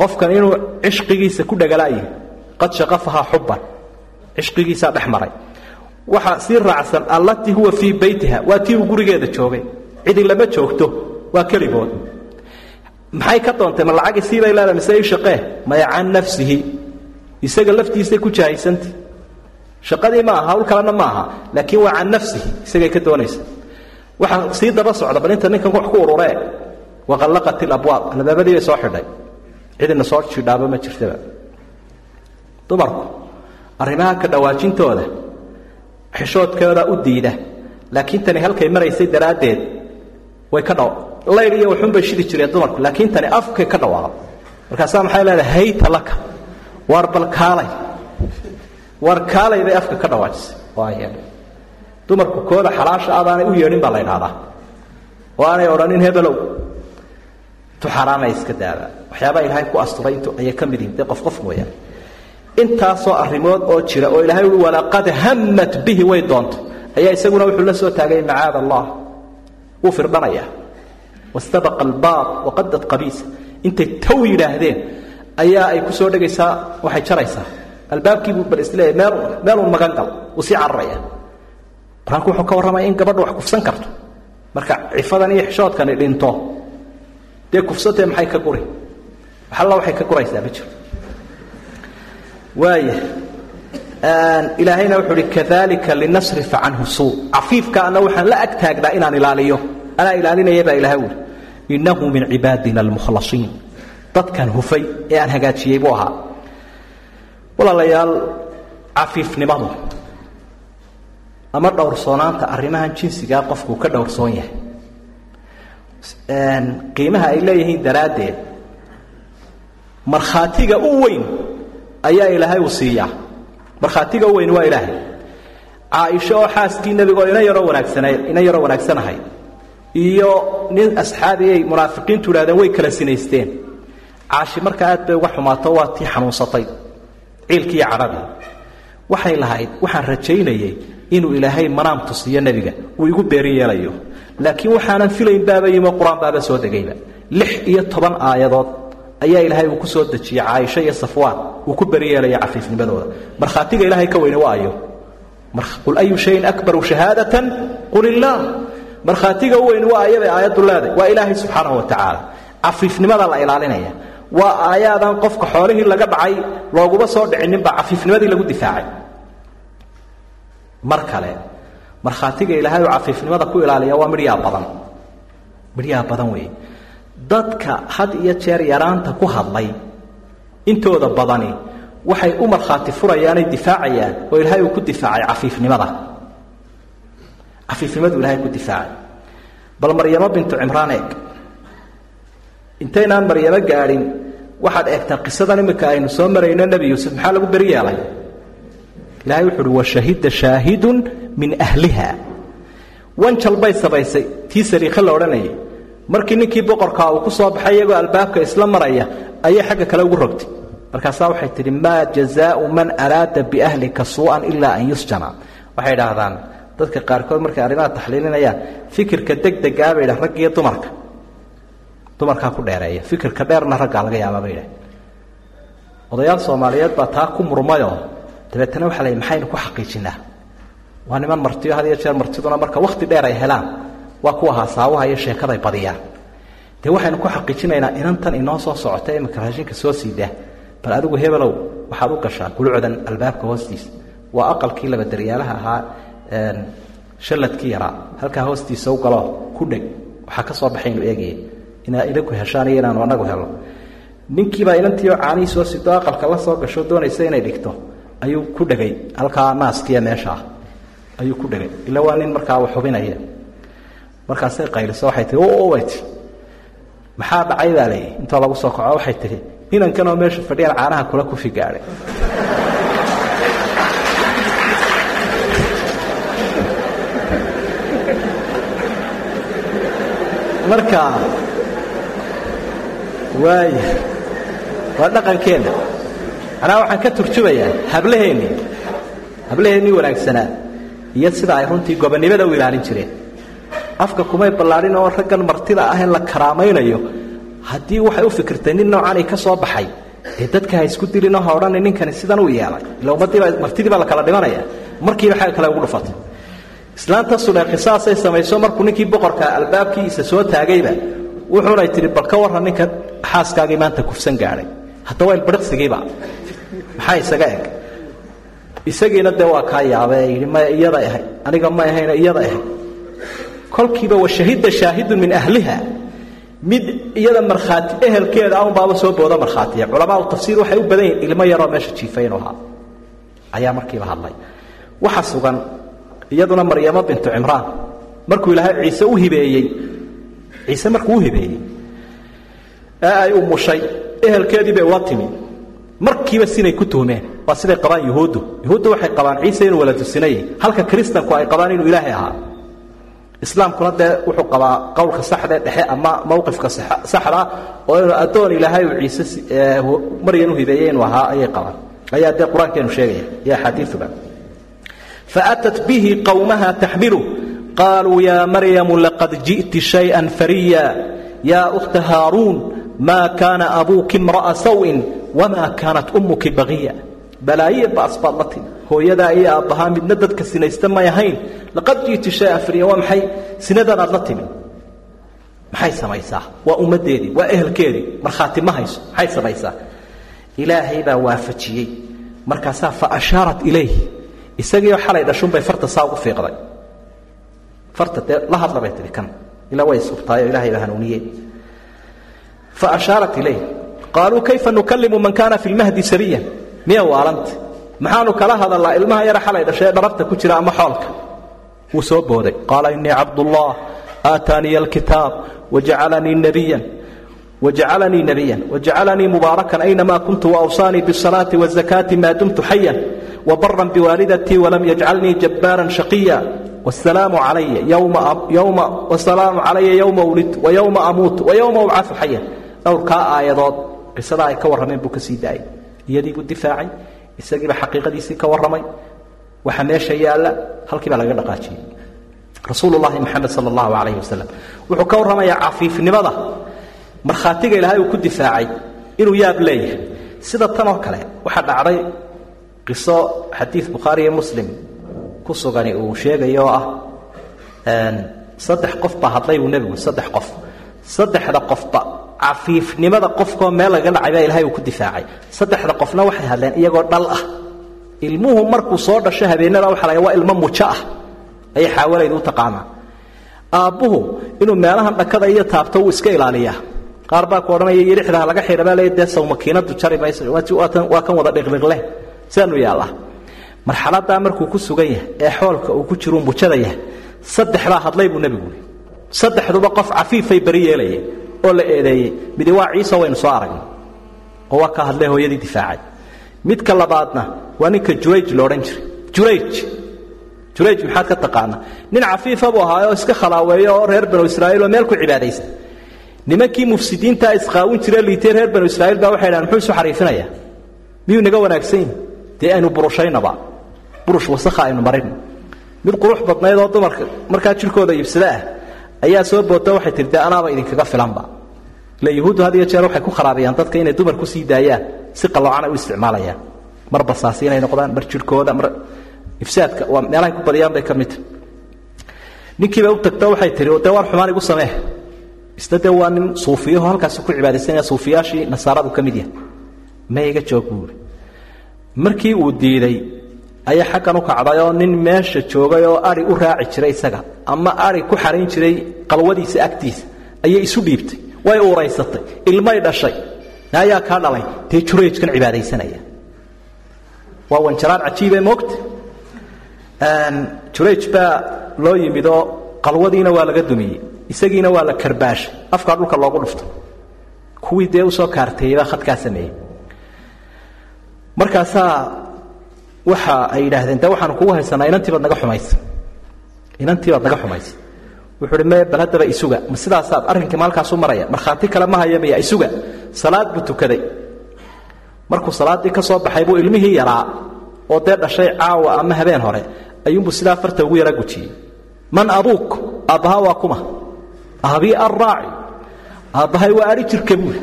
Speaker 2: qofkan inuu cishqigiisa ku dhagalaayahay qad shaqafahaa xubban cishqigiisaa dhex maray. Waxaa sii raacsan allatii huwa fii baytiha waa tii uu gurigeeda joogay. Cidi lama joogto waa keligood. Maxay ka doontay? Ma lacagi siibay leedahay mise i shaqee? Maya can nafsihi. Isaga laftiisay ku jahaysanta shaqadii ma aha hawl kalena ma aha. Laakiin waa can nafsihi isagay ka doonaysa waxaa sii daba socda bal inta ninkan wax ku ururee. Waqallaqat ilabwaab albaabadii bay soo xidhay. Cidina soo jidhaaba ma jirtaba. Dumarku arrimaha ka dhawaajintooda xishoodkooda u diida. Laakiin tani halkay maraysay daraaddeed. Way ka dhaw. Layr iyo waxunbay shidi jireen dumarku. Laakiin tani afkay ka dhawaaqo markaasaa maxay leedahay? Hayta laka waar bal kaalay. Waar kaalay bay afka ka dhawaajisay dumarku kooda xalaasha adaanay u yeedhin baa la ydhahdaa oo aanay odhanin hebelow tu xaraamay iska daada waxyaabaa ilaahay ku asturay intu ayay ka mid yihiin dee qof qof mooyaane. Intaasoo arrimood oo jira oo ilahay ui walaqad hammat bihi way doonto. Ayaa isaguna wuxuu la soo taagay macaada allah. Wuu firdhanayaa. Wastabaqa albaab waqadad qabiisa. Intay taw yidhaahdeen ayaa ay ku soo dhegaysaa waxay jaraysaa. Albaabkiibuu bal isleeyahy meel meelun magan gal wuu sii cararaya qur'aanku wuxuu ka warramaya in gabadha wax kufsan karto. Marka cifadan iyo xishoodkani dhinto dee kufsatee maxay ka guri? Waxalla waxay ka guraysaa ma jiro. Waaya ilaahayna wuxuu uhi kadalika linasrifa canhu suu. Cafiifkaana waxaan la ag inaan ilaaliyo. Anaa ilaalinaya baa ilahay uri innahu min cibaadina almukhlasiin. Dadkan hufay ee aan hagaajiyey buu ahaa. Walaalayaal cafiifnimadu ama dhowrsoonaanta arrimahan jinsigaa qofkuu ka dhowrsoon yahay. Qiimaha ay leeyihiin daraaddeed markhaatiga u weyn ayaa ilaahay uu siiyaa. Markhaatiga u weyn waa ilaahay. Caaisho oo xaaskii nebigo ina yaroo wanaagsana ina yaroo wanaagsanahay iyo nin asxaabiyay munaafiqiintu idhahdeen way kala sinaysteen. Caashi markaa aad bay uga xumaato waa tii xanuunsatay ciilkii iyo cadhadii waxay lahayd waxaan rajaynayay inuu ilaahay manaam tusiyo nebiga uu igu beeri yeelayo. Laakiin waxaanan filayn baaba yimo qur'aan baaba soo degayba. Lix iyo toban aayadood ayaa ilaahay uu ku soo dejiyey caaisho iyo safwaan uu ku beri yeelaya cafiifnimadooda. Markhaatiga ilaahay ka weyne waa qul ayu shayin akbaru shahaadatan? Qul illaah markhaatiga u weyn waa ayabay aayaddu leedahay waa ilaahay subxaanahu wa tacaala. Cafiifnimada la ilaalinaya. Waa aayaadan qofka xoolihii laga dhacay looguma soo dhicinninba cafiifnimadii lagu difaacay mar kale markhaatiga ilaahay oo cafiifnimada ku ilaaliya waa midhyaa badan. Midhyaa badan weeye dadka had iyo jeer yaraanta ku hadlay intooda badani waxay u markhaati furayaanay difaacayaan oo ilaahay uu ku difaacay cafiifnimada. Cafiifnimadu ilahay ku difaacay. Bal maryamo bintu cimraan eeg. Intaynaan maryamo gaadhin waxaad eegtaa qisadan imika aynu soo marayno nebi yuusuf maxaa lagu beri yeelay ilahay wuxu uhi washahida shaahidun min ahliha. Wanjal bay samaysay tii saliikhe la odhanayay. Markii ninkii boqorkaa uu ku soo baxay iyagoo albaabka isla maraya ayay xagga kale ugu rogtay. Markaasaa waxay tidhi maa jazaau man araada biahlika suu'an ilaa an yusjana. Waxay idhaahdaan dadka qaarkood markay arrimaha taxliilinayaan fikirka degdegaa bay idhah raggiiyo dumarka. Dumarkaa ku dheereeya fikirka dheerna raggaa laga yaabaa bay idhah odayaal soomaaliyeed baa taa ku murmayoo dabeetana waxa lay maxaynu ku xaqiijinaa? Waa niman martiyo had iyo jeer martiduna marka wakhti dheer ay helaan. Waa kuwa haasaawaha iyo sheekaday badiyaan. Dee waxaynu ku xaqiijinaynaa inantan inoo soo socota iminka raashinka soo siidaa bal adigu hebelow waxaad u gashaa gulucdan albaabka hoostiisa waa aqalkii laba daryaalaha ahaa shalladkii yaraa halkaa hoostiisa u galoo ku dheg. Waxaa ka soo baxaynu eegaya inaa idinku heshaan iyo inaanu anagu helo. Ninkiibaa inantiioo caanihii soo sido aqalka la soo gasho doonaysa inay dhigto ayuu ku dhegay. Halkaa naaskiya meeshaa ayuu ku dhegay. Ila waa nin markaa wax hubinaya markaasay qayliso waxay tihi way ti maxaa dhacay baa leeyihi intoo lagu soo kaco waxay tihi inankanoo meesha fadhiyaan caanaha kula kufi gaadhay marka waaya waa dhaqankeenna manaa waxaan ka turjumayaa hablaheennii hablaheennii wanaagsanaa iyo sida ay runtii gobonnimada u ilaalin jireen. Afka kumay ballaadhin oo raggan martida ah ee la karaamaynayo haddii waxay u fikirtay nin noocanay ka soo baxay dee dadka ha isku ha odhana ninkani sidan u yeelay. Ila ummadiiba martidii baa la kala dhimanaya. Markiiba xagga kale ugu dhufatay. Islaanta sudhe qisaasay samayso markuu ninkii boqorka albaabkiisa soo taagayba wuxuunay tihi bal ka warran ninka xaaskaagii maanta kufsan gaadhay. Hadda waa ilbadhiqsigiiba maxaa isaga eg? Isagiina dee waa kaa yaabee? Yidhi maya iyada ahay aniga ma ahayna iyada ahay kolkiiba washahida shaahidun min ahliha. Mid iyada markhaati ehelkeeda unbaaba soo booda markhaatiya. Culamaau tafsiir waxay u badan yihiin ilmo yaroo meesha jiifay inuu ahaa. Ayaa markiiba hadlay. Waxa sugan iyaduna maryamo bintu cimraan. Markuu ilaahay ciise u hibeeyey ciise markuu u hibeeyey ee ay umushay ehelkeedii bay ula timi markiiba sinay ku tuhmeen waa siday qabaan yuhuuddu. Yuhuuddu waxay qabaan ciise inuu wala tusinayay halka kiristanku ay qabaan inuu ilaahay ahaa. Islaamkuna dee wuxuu qabaa qowlka saxdee dhexe ama mowqifka saxda oo inuu addoon ilaahay uu ciise maryan u hibeeyey inuu ahaa ayay qabaan. Ayaa dee qur'aankeenu sheegaya iyo axaadiiuba faatat bihi qowmaha taxmilu qaluu ya maryamu laqad ji'ti shayئa fariya. Ya ukhta haaruun ma kaana abuuki imra'a sawin wama kaanat ummuki bagiya balaaye baas baad la timi hooyadaa iyo aabbahaa midna dadka sinaysta may ahayn laqad ji'ti shayan fariya waa maxay sinadan aad la timi maxay samaysaa waa ummaddeedii waa ehelkeedii markhaati ma hayso maxay samaysaa ilaahay baa waafajiyey markaasaa fa ashaarat ilayh isagiioo xalay dhashunbay farta saa ugu fiiqday farta dee la hadla bay tihi kan ilaa way subtaayoo ilahay baa hanuuniyey fa ashaarat ilayh qaaluu kayfa nukalimu man kaana fi lmahdi sabiyan miya waalanta maxaanu kala hadalnaa ilmaha yara xalay dhashay ee dharabta ku jira ama xoolka? Wuu soo booday. Qaala innii cabdullah aataaniya alkitaab wajacalanii nabiyan wajacalanii nabiyan wajacalanii mubaarakan aynamaa kuntu waawsaanii bisalaati wazakaati maa dumtu xayan wabaran biwaalidatii walam yajcalnii jabbaaran shaqiya. Wsalaamu calaya yowma wlidtu wayowma amuutu wayowma ubcau xayan dhowrkaa aayadood qisada ay ka warrameen buu ka sii daayay iyadiibuu difaacay isagiiba xaqiiqadiisii ka warramay. Waxa meesha yaalla halkiibaa laga dhaqaajiyey. Rasuululahi moxamed sal allahu alayh wasalam wuxuu ka warramayaa cafiifnimada. Markhaatiga ilaahay uu ku difaacay inuu yaab leeyahay. Sida tan oo kale waxaa dhacday qiso xadiid bukhaari iyo muslim ku sugani uu sheegayo oo ah saddex qof baa hadlay buu nebigu saddex qof. Saddexda qofba cafiifnimada qofkoo meel laga dhacay baa ilahay uu ku difaacay. Saddexda qofna waxay hadleen iyagoo dhal ah. Ilmuhu markuu soo dhasho habeenada waxa la waa ilmo mujo ah. Ayay xaawalaydu u taqaanaa aabbuhu inuu meelahan dhakada iyo taabto wuu iska ilaaliyaa. Qaar baa ku odhanaya yidhixdaa laga xidha baa leey dee makiinadu jari waa kan wada dhiqdhiqleh sidaanu yaallaa. Marxaladaa markuu ku sugan yahay ee xoolka uu ku jiruu mujada yahay saddexdaa hadlay buu nebigu yii saddexduba qof cafiifay beri yeelayeen oo la eedeeyey. Midi waa ciise waynu soo aragnay oo waa ka hadlay hooyadii difaacay. Midka labaadna waa ninka jurayj lo odhan jiray. Jurayj. Jurayj maxaad ka taqaanaa? Nin cafiifa buu ahaa oo iska khalaaweeyo oo reer banu israa'iil oo meel ku cibaadaysta. Nimankii mufsidiintaa isqaawin jire liitay reer banu israa'iil baa waxay dhahan muxuu isu xariifinayaa miyuu naga wanaagsan yihi dee aynu burushaynaba. Burush wasakha aynu marin. Mid qurux badnayd oo dumarka markaa jirkooda iibsada ah ayaa soo boota waxay tihi dee anaaba idinkaga filanba. Ile yuhuuddu had iyo jeer waxay ku kharaabiyaan dadka inay dumar ku sii daayaan si qaloocan ay u isticmaalayaan. Mar basaasi inay noqdaan mar jirhkooda mar ifsaadka waa meelahay ku badiyaan bay ka mid. Tahy ninkiiba u tagto waxay tihi dee waan xumaan igu samee. Isna dee waa nin suufiyaho halkaasi ku cibaadaysanaya suufiyaashii nasaaradu ka mid yahay. Ma iga joog buuri markii uu diiday ayaa xaggan u kacday oo nin meesha joogay oo ari u raaci jiray isaga. Ama ari ku xarayn jiray qalwadiisa agtiisa. Ayay isu dhiibtay way uuraysatay ilmay dhashay. Ayaa kaa dhalay dee jurayjkan cibaadaysanaya. Waa wanjaraan cajiibe moogta. Jurayj baa loo yimid oo qalwadiina waa laga dumiyey isagiina waa la karbaashay afkaa dhulka loogu dhuftay kuwii dee u soo kaarteeyey baa khadkaa sameeyey. Markaasaa waxa ay yidhaahdeen de waxaanu kugu haysanaa inantii baad naga xumaysa inantii baad naga xumaysa wuxuu uhi me bal haddaba isuga ma sidaasaad arrinkii maalkaasu maraya? Markhaati kale ma haya miya isuga? Salaad buu tukaday. Markuu salaaddii ka soo baxay buu ilmihii yaraa oo dee dhashay caawa ama habeen hore ayuunbuu sidaa farta ugu yara gujiyey. Man abuuk aabbaha waa kuma. Aabii arraaci aabbahay waa ari jirka buuri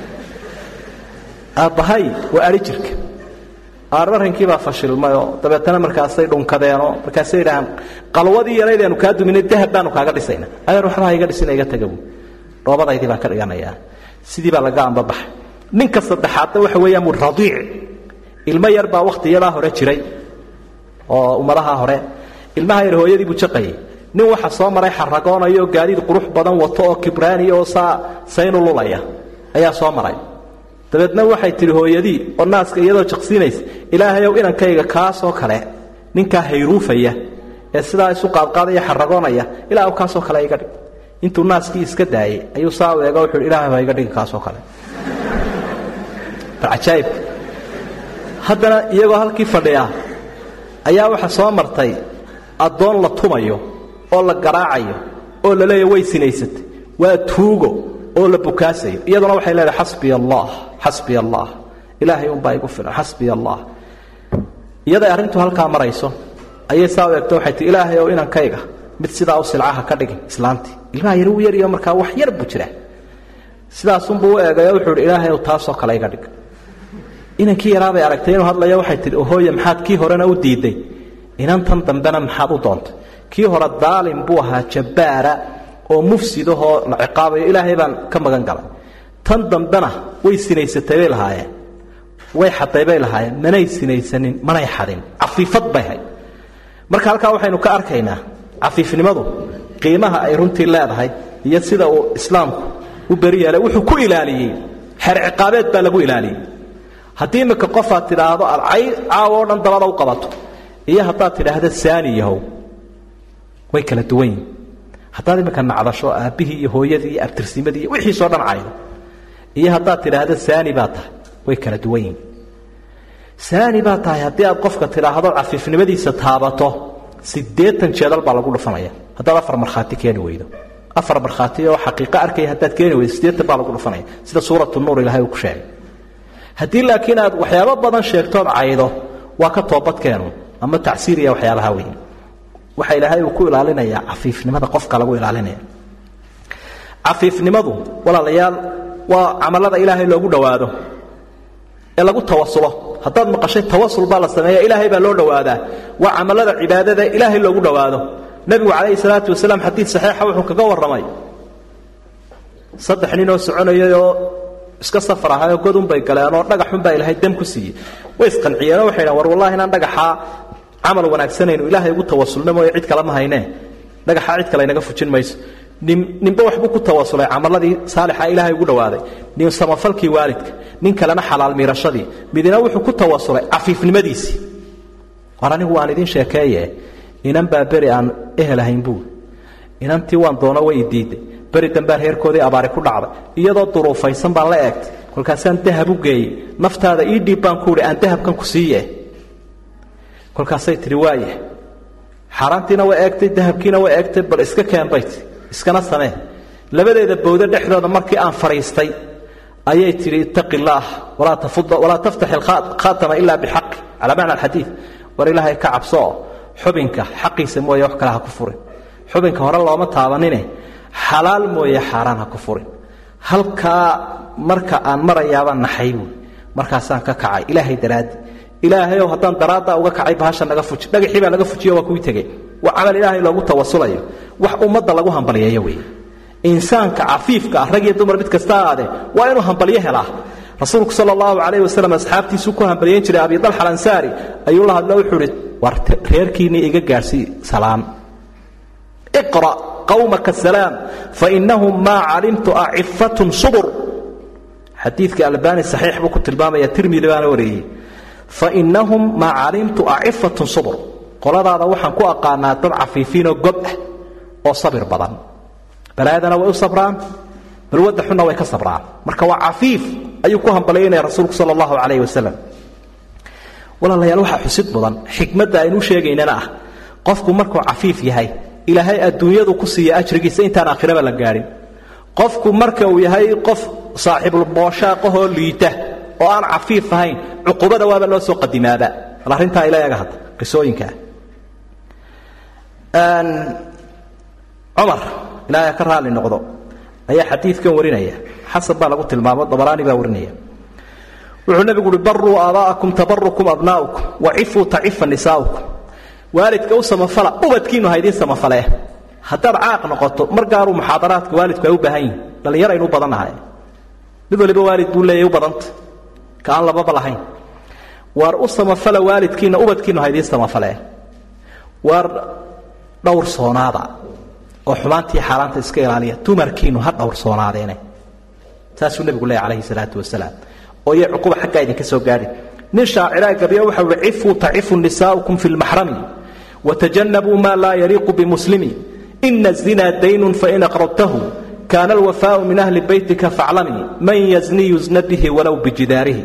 Speaker 2: aabbahay waa ari jirka ararrinkiibaa fashilmayoo dabeetana markaasay dhunkadeenoo markaasay yidhahaan qalwadii yaraydeenu kaa duminay dahab baanu kaaga dhisayna. Adeer waxbaa iga dhisina iga taga buui dhoobadaydii baan ka dhiganayaa sidii baa laga ambabaxay. Ninka saddexaadna waxa weeyaan bui radiic. Ilmo yar baa wakhtiyadaa hore jiray oo ummadaha hore. Ilmaha yar hooyadii buu jaqayay. Nin waxa soo maray xaragoonayo oo gaadiid qurux badan wato oo kibraani oo saa saynu lulaya. Ayaa soo maray dabeedna waxay tidhi hooyadii oo naaska iyadoo jaqsiinaysa ilaahayow inankayga kaasoo kale ninkaa hayruufaya ee sidaa isu qaadqaadaya xaragoonaya ilaah kaasoo kale iga dhig. Intuu naaskii iska daayey ayuu saa u eego wuxuu ilahay ha iga dhigi kaasoo kale. Ajaa'ibka haddana iyagoo halkii fadhiya ayaa waxa soo martay addoon la tumayo oo la garaacayo oo la leeya way sinaysatay waa tuugo oo la bukaasayo. Iyaduna waxay leedahay xasbiya allah xasbiya allah ilaahay unbaa igu filan xasbiya allah iyaday arrintu halkaa marayso ayay saa u eegto waxay tii ilaahay ow inankayga mid sidaa u silcaha ka dhigin islaantii. Ilmaha yar uu yaryo markaa wax yar buu jiraa. Sidaasunbuu u eegayo wuxuu ihi ilaahay ow taasoo kale iga dhig. Inankii yaraabay aragtay inuu hadlayo waxay tihi ohooye maxaad kii horena u diiday? Inantan dambena maxaad u doontay? Kii hore daalim buu ahaa jabbaara oo mufsidahoo la ciqaabayo ilaahay baan ka magan galay tan dambena way sinaysatay bay lahaayeen. Way xaday bay lahaayeen. Manay sinaysanin manay xadin. Cafiifad bay hayd. Marka halkaa waxaynu ka arkaynaa cafiifnimadu qiimaha ay runtii leedahay iyo sida uu islaamku u beri yeelay wuxuu ku ilaaliyey. Xeer ciqaabeed baa lagu ilaaliyey. Haddii imika qofaad tidhaahdo aad cay dhan dabada u qabato iyo haddaad tidhaahdo saani way kala duwan yihiin haddaad iminka nacdasho aabbihii iyo hooyadii iyo abtirsimadii iyo wixiisoo dhan caydo iyo haddaad tidhaahdo saani baa tahay. Way kala duwan yihiin saani baa tahay haddii aad qofka tidhaahdo cafiifnimadiisa taabato siddeetan jeedal baa lagu dhufanaya. Haddaad afar markhaati keeni weydo. Afar markhaati oo xaqiiqo arkaya haddaad keeni weydo siddeetan baa lagu dhufanaya. Sida suuratu nuur ilahay uu ku sheegay. Haddii laakiin aad waxyaabo badan sheegtood caydo waa ka toobadkeenu ama tacsiiriya waxyaabaha weyn. Waxa ilaahay uu ku ilaalinayaa cafiifnimada qofka lagu ilaalinaya. Cafiifnimadu walaalayaal waa camalada ilaahay loogu dhowaado ee lagu tawasulo. Haddaad maqashay tawasul baa la sameeya ilaahay baa loo dhowaadaa. Waa camalada cibaadada ilaahay loogu dhowaado. Nebigu calayhi salaatu wasalaam xadiid saxiixa wuxuu kaga warramay. Saddex nin oo soconayay oo iska safar ahaayoo godunbay galeen oo dhagaxunbaa ilaahay dam ku siiyey. Way isqanciyeenoo waxay dhahan war wallahi inaan dhagaxaa camal wanaagsanaynu ilaahay ugu tawasulna mooye cid kale ma haynee dhagaxaa cid kale inaga fujin mayso ninba waxbuu ku tawasulay camaladii saalixa ilaahay ugu dhowaaday nin samafalkii waalidka nin kalena xalaal miirashadii midina wuxuu ku tawasulay cafiifnimadiisii. War anigu waan idiin sheekeeye inan baa beri aan ehelahayn buuri inantii waan doono way idiiday beri dambaa reerkoodii abaari ku dhacday. Iyadoo duruufaysan baan la eegtay. Kolkaasaan dahab u geeyey. Naftaada ii dhiib baan ku uhi aan dahabkan ku siiye kolkaasay tidhi waaya xaaraantiina way eegtay dahabkiina way eegtay bal iska ti iskana samee. Labadeeda bowdo dhexdooda markii aan fadhiistay ayay tidhi ittaqi illaah walaa taftax ilkhaatama ilaa bixaqi calaa macna alxadiid. War ilaahay ka cabsoo xubinka xaqiisa mooye wax kale ha ku furin. Xubinka hore looma taabanine xalaal mooye xaaraan ha ku furin. Halkaa marka aan marayaabaan naxay buui markaasaan ka kacay. Ilaahay daraaddi ilaahayow haddaan daraaddaa uga kacay bahasha naga fuji. Dhagaxii baa naga fujiyo waa kuwii tegey. Waa camal ilaahay loogu tawasulayo. Wax ummadda lagu hambaliyeeyo weeye. Insaanka cafiifka ah rag iyo dumar mid kasta aade waa inuu hambalyo helaa. Rasuulku sal allahu calayh wasalam asxaabtiisuu ku hambalyayn jiray abi dalxa alansaari. Ayuu la hadlo wuxuu ihi war reerkiinii iga gaadhsii salaam. Iqra' qawmaka salaam fainahum maa calimtu acifatun subur. Xadiidka albani saxiix buu ku tilmaamaya tirmidi baana wareeyey fainahum maa calimtu acifatun subur. Qoladaada waxaan ku aqaanaa dad cafiifiinoo gob ah oo sabir badan. Balaayadana way u sabraan balwadda xunna way ka sabraan. Marka waa cafiif ayuu ku hambalyaynaya rasuulku sal allahu calayh wasalam walaalayaal waxaa xusid mudan xikmadda aynu sheegaynana ah. Qofku markuu cafiif yahay ilaahay adduunyadu ku siiya ajrigiisa intaan aakhiraba la gaadhin qofku marka uu yahay qof saaxiibulbooshaaqahoo liita oo aan cafiif ahayn cuqubada waaba loo soo qadimaaba bal arrintaa ila hadda qisooyinkaa cumar ilaahay ka raali noqdo ayaa xadiidkan warinaya. Xasan baa lagu tilmaamo dabaraani baa warinaya. Wuxuu nebigu uhi baruu aabaa'akum tabarukum abnaa'ukum wacifuu tacifa nisaa'ukum waalidka u samafala ubadkiinu ha idiin samafalee haddaad caaq noqoto mar gaaruu muxaadaraadka waalidku ay u baahan yihiin dhallinyar aynu u badannahay mid waliba waalid buu leeyahy u badanta ka aan lababa lahayn. Waar u samafala waalidkiina ubadkiinu ha idiin samafalee waar dhowrsoonaada oo xumaantii xaaraanta iska ilaaliya dumarkiinu ha dhowrsoonaadeen saasuu nebigu leeya calayhi salaatu wasalaam. Oo iyo cuquba xaggaa idinka soo gaadhin nin shaaciraa gabiyo waxa uhi cifuu tacifu nisaa'ukum fi lmaxrami watajannabuu maa laa yaliiqu bimuslimi ina azinaa daynun fain aqrabtahu kaana alwafaau min ahli beytika faclamii man yazni yusna bihi walow bijidaarihi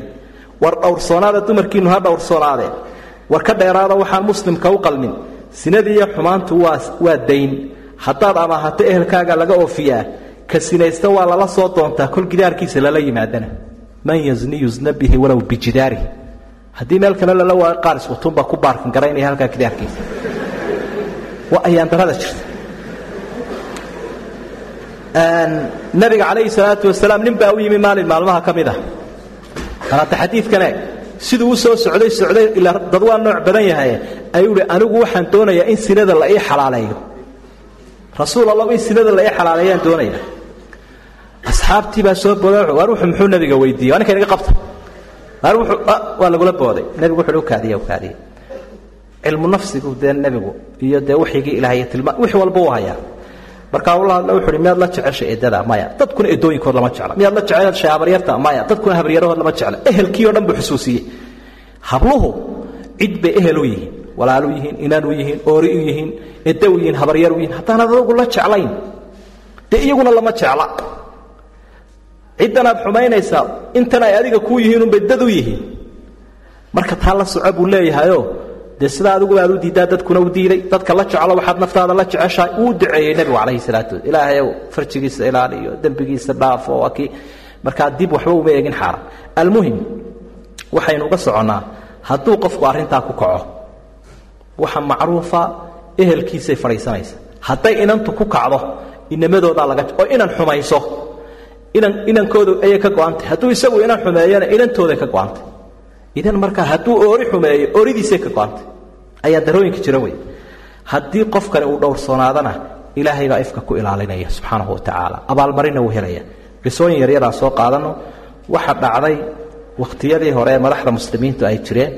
Speaker 2: war dhowrsoonaada dumarkiinu ha dhowrsoonaadeen war ka dheeraada waxaan muslimka u qalmin sinadii xumaantu waa dayn haddaad amaahato ehelkaaga laga oofiyaa ka sinaysta waa lala soo doontaa kol gidaarkiisa lala yimaadana man yazni yusna bihi walow bijidaarihi haddii meel kale lala waayo qaar iswatunbaa ku baarkin garaynaya halkaa gidaarkiisa waa ayaandarada jirta nabiga calayhi salaatu wasalaam nin baa u yimi maalin maalmaha ka mid ah. Alaata xadiidkan siduu u soo socday socday ilaa dad waa nooc badan yahay ayuu ihi anigu waxaan doonayaa in sinada la ii xalaaleeyo. Rasuul allah in sinada la ii xalaaleeyaan doonaya. Asxaabtii baa soo booday waar wuxuu muxuu nabiga weydiiyey? Waa ninka inaga qabta. Waar wuxuu waa lagula booday. Nebigu wuxuu u kaadiye u kaadiye cilmu nafsigu dee nebigu iyo dee waxyigii ilaahay tilmaa wix walba uu hayaa markaa ula hadla wuxu uhi miyaad la jeceshay eddada maya dadkuna eddooyinkood lama jecla. Miyaad la jeceshay habaryarta maya dadkuna habaryarahood lama jecla. Ehelkii o dhan buu xusuusiyey. Habluhu cid bay ehel u yihiin. Walaal u yihiin inan u yihiin oori u yihiin edda u yihiin habaryar u yihiin. Haddaanaad adugu la jeclayn dee iyaguna lama jecla. Ciddan aad xumaynaysaa intan ay adiga kuu yihiin unbay dad u yihiin. Marka taa la soco buu leeyahayoo dee sidaa adiguba aad u diiddaa dadkuna u diiday dadka la jeclo waxaad naftaada la jeceshahay wuu duceeyey nebigu calayhi salaatu ilaahayow farjigiisa ilaaliyo dembigiisa dhaafo waa kii. Markaa dib waxba uma eegin xaaraan almuhim waxaynu uga soconnaa hadduu qofku arrintaa ku kaco waxa macruufa ehelkiisay fadhiisanaysa. Hadday inantu ku kacdo inamadoodaa laga oo inan xumayso inan inankooda ayay ka go-antay hadduu isagu inan xumeeyana inantooday ka go-antay idan markaa hadduu oori xumeeyo ooridiisay ka go-antay ayaa darooyinka jira wey haddii qofkani uu dhowrsoonaadana ilaahay baa ifka ku ilaalinaya subxaanahu wa tacaala abaalmarina uu helaya qisooyin yaryaraan soo qaadano waxa dhacday wakhtiyadii hore ee madaxda muslimiintu ay jireen.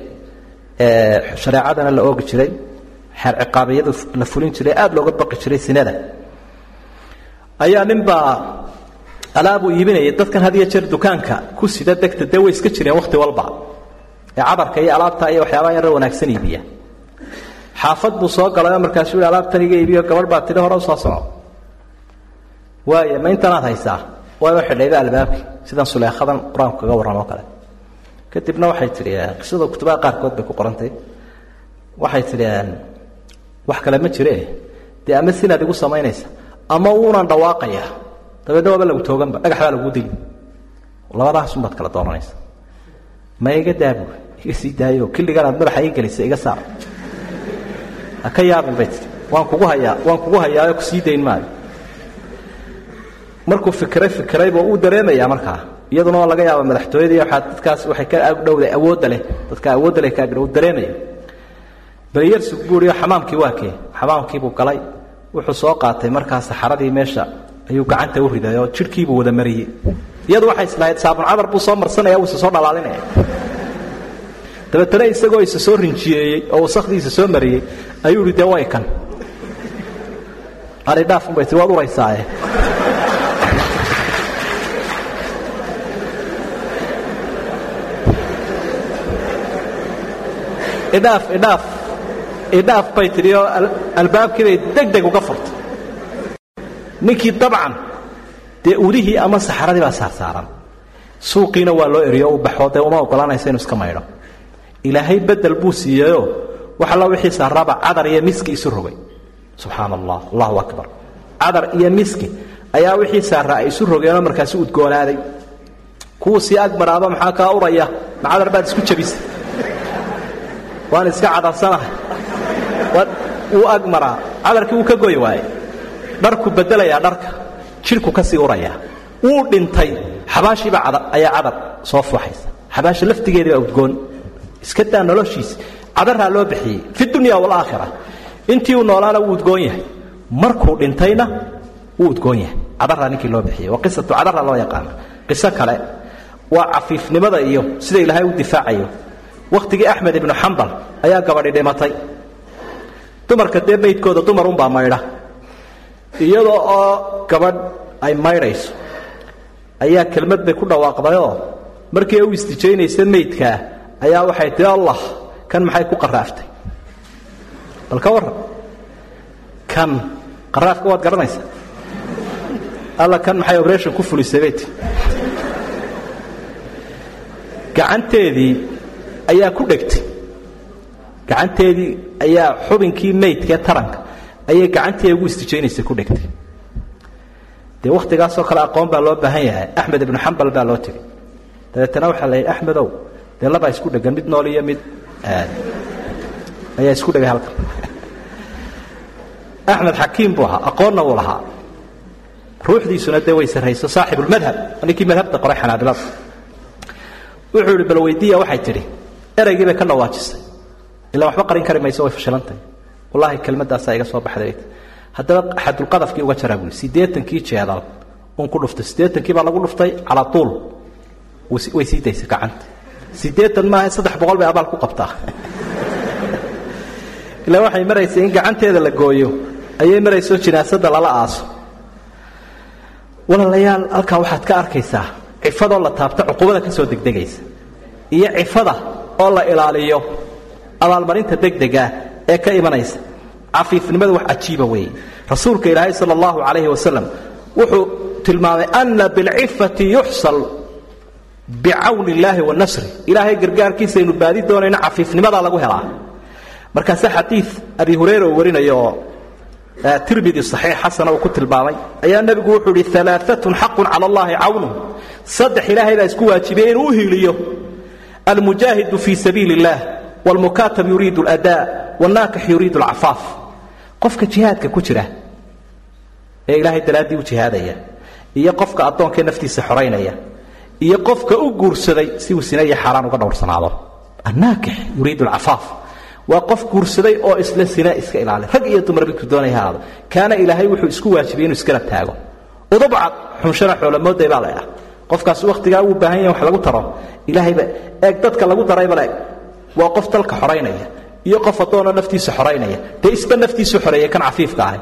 Speaker 2: Shareecadana la oogi jiray. Xeer la fulin jiray. Aada looga baqi jiray sinada. Ayaa ninbaa alaabuu iibinayay. Dadkan had iyo jeer dukaanka ku sida degta dee way iska jireen wakhti walba ee cadarka iyo alaabta iyo waxyaabaha yarra wanaagsan iibiya xaafad buu soo galayoo markaasuu yihi alaabtan iga iibiyo gabadh baa tidhi hore u soo soco waaya ma intanaad haysaa? Waayoo xidhayba albaabkii sidan suleekhadan qur'aanku kaga warramoo kale. Kadibna waxay tidhi qisada kutubaha qaarkood bay ku qorantay. Waxay tidhi wax kale ma jire. Dee ama sinaad igu samaynaysa ama wuunan dhawaaqaya dabeedna waaba lagu tooganba dhagax baa laguu dili. Labadaasunbaad kala dooranaysa. Ma iga daabu iga sii daayo killigan aad madaxa ii gelisa iga saar. Ha ka yaabin bay tii waan kugu hayaa waan kugu hayaayo ku sii dayn maayo. Markuu fikiray fikirayba uu dareemayaa markaa. Iyaduna waa laga yaaba madaxtooyadii waxaa dadkaas waxay ka agdhowday awoodda leh. Dadka awoodda leh ka agdhow dareemaya. Baliyarsugu buuriyo xamaamkii waa kee? Xamaamkiibuu galay. Wuxuu soo qaatay markaa saxaradii meesha. Ayuu gacanta u riday oo jidhkiibuu wada mariyey iyadu waxay islahayd saabun cadar buu soo marsanaya wuu soo dhalaalinaya dabeetana isagoo isa soo rinjiyeeyey oo wasakdiisa soo mariyey ayuu ihi dee way kan? Aridhaafunbay tii waad uraysaaye idhaaf idhaaf idhaaf bay tidhi oo albaabkiibay deg deg uga furtay. Ninkii dabcan dee udihii ama saxaradii baa saarsaaran suuqiina waa loo eriyo u baxoo dee uma oggolaanaysa inu iska maydho ilaahay bedel buu siiyeyoo wax alla wixii saaraaba cadar iyo miski isu rogay. Subxaana allah allahu akbar. Cadar iyo miski ayaa wixii saaraa ay isu rogeenoo markaasi udgoonaaday kuwuu sii agmaraaba maxaa kaa uraya? Ma cadar baad isku jabisay waan iska cadarsanahay. Wuu agmaraa cadarkii wuu ka goy waaye dharku bedelayaa dharka. Jidhku ka sii urayaa. Wuu dhintay. Xabaashiiba ayaa cadar soo fuuxaysa. Xabaasha laftigeedii baa udgoon iska daa noloshiisa cadaraa loo bixiyey fi dunya waalaakhira intii uu noolaana wuu udgoon yahay. Markuu dhintayna wuu udgoon yahay. Cadaraa ninkii loo bixiyey. Waa qisatu cadara loo yaqaana qiso kale waa cafiifnimada iyo sida ilaahay u difaacayo. Wakhtigii axmed ibnu xambal ayaa gabadhi dhimatay. Dumarka dee maydkooda dumar unbaa maydha. Iyadoo oo gabadh ay maydhayso ayaa kelmad bay ku dhawaaqdayoo markii u istijaynaysa maydkaa ayaa waxay tii allah kan maxay ku qaraaftay? Bal ka warran. Kan qaraafka waad garanaysaa? Alla kan maxay obration ku fulisay gacanteedii ayaa ku dhegtay. Gacanteedii ayaa xubinkii maydkaee taranka ayay gacantii ugu istijaynaysa ku dhegtay. Dee wakhtigaasoo kale aqoon baa loo baahan yahay. Axmed ibnu xambal baa loo tegey. Dabeetana waxaa la yidhi dee labaa isku dhegan mid nool iyo mid ayaa isku dhegay halkan. Axmed xakiim buu ahaa aqoonna wuu lahaa. Ruuxdiisuna dee way sarrayso saaxibulmadhab ninkii madhabta qoray xanaabilada wuxuu idhi bal weydiiya waxay tidhi. Eraygii bay ka dhawaajisay ilaa waxba qarin kari mayso way fashilantahay wallaahi kelmadaasaa iga soo baxday. Haddaba xadulqadafkii uga jaraa buui siddeetankii jeedal un ku dhuftay. Siddeetankii baa lagu dhuftay calaa tuul. Way sii daysay gacanta siddeetan maaha saddex boqol bay abaal ku qabtaa. Ilaa waxay maraysay in gacanteeda la gooyo. Ayay marayso jinaasada lala aaso. Walaalayaal halkaa waxaad ka arkaysaa cifadoo la taabta cuqubada ka soo degdegaysa. Iyo cifada oo la ilaaliyo. Abaalmarinta degdega ee ka imanaysa. Cafiifnimada wax cajiiba weeye. Rasuulka ilaahay sala allahu calayhi wasalam wuxuu tilmaamay ana bilcifati yuxsal bicawni illaahi wa nasri. Ilaahay gargaarkiisaynu baadi doonayno cafiifnimadaa lagu helaa. Markaase xadii abi hureyra uu warinayo oo tirmidi saxiix xasana uu ku tilmaamay ayaa nebigu wuxuu idhi alaaatun xaqun cala allaahi cawnuhu saddex ilaahay baa isku waajibiyey inuu u hiiliyo. Almujaahidu fii sabiili illaah waalmukaatab yuriidu aladaa waalnaakix yuriidu alcafaaf. Qofka jihaadka ku jira ee ilaahay daraaddii u jihaadaya iyo qofka addoonkee naftiisa xoraynaya iyo qofka u guursaday si uu sina iyo xaaraan uga dhowrsanaado. Annaakix yuriidu alcafaaf waa qof guursaday oo isla sina iska ilaali. Rag iyo dumar midku doonaya haado kaana ilaahay wuxuu isku waajibiyey inuu isgarab taago. Udubcad xunshana xoolamoodday baa laydhah qofkaas wakhtigaa uu baahan yahay wax lagu taro. Ilaahayba eeg dadka lagu darayba leeg waa qof dalka xoraynaya iyo qof addoonoo naftiisa xoraynaya dee isba naftiisu xoreeyey kan cafiifka ahay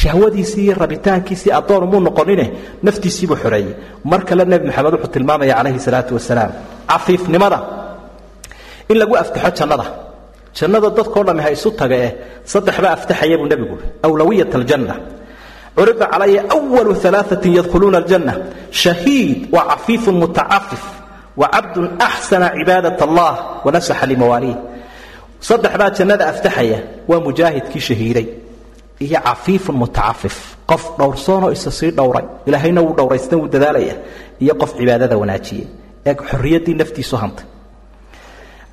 Speaker 2: shahwadiisii iyo rabitaankiisii addoon umuu noqonine naftiisiibuu xoreeyey mar kale nebi maxamed wuxuu tilmaamaya calayhi salaatu wasalaam cafiifnimada in lagu aftaxo jannada. Jannada dadkao dhammi ha isu taga eh saddexbaa aftaxaya buu nebigu awlawiyat aljanna. Curida calaya walu alaaثatin yadkhuluuna aljanna. Shahiid wa cafiifun mutacafif wa cabdun axsana cibaadat allah wanasaxa limawaaliih. Saddexbaa jannada aftaxaya waa mujaahidkii shahiiday iyo cafiifun mutacafif qof dhowrsoonoo isa sii dhowray ilaahayna wuu dhowraystan wuu dadaalaya iyo qof cibaadada wanaajiyey. Ee xorriyaddii naftiisu hantay.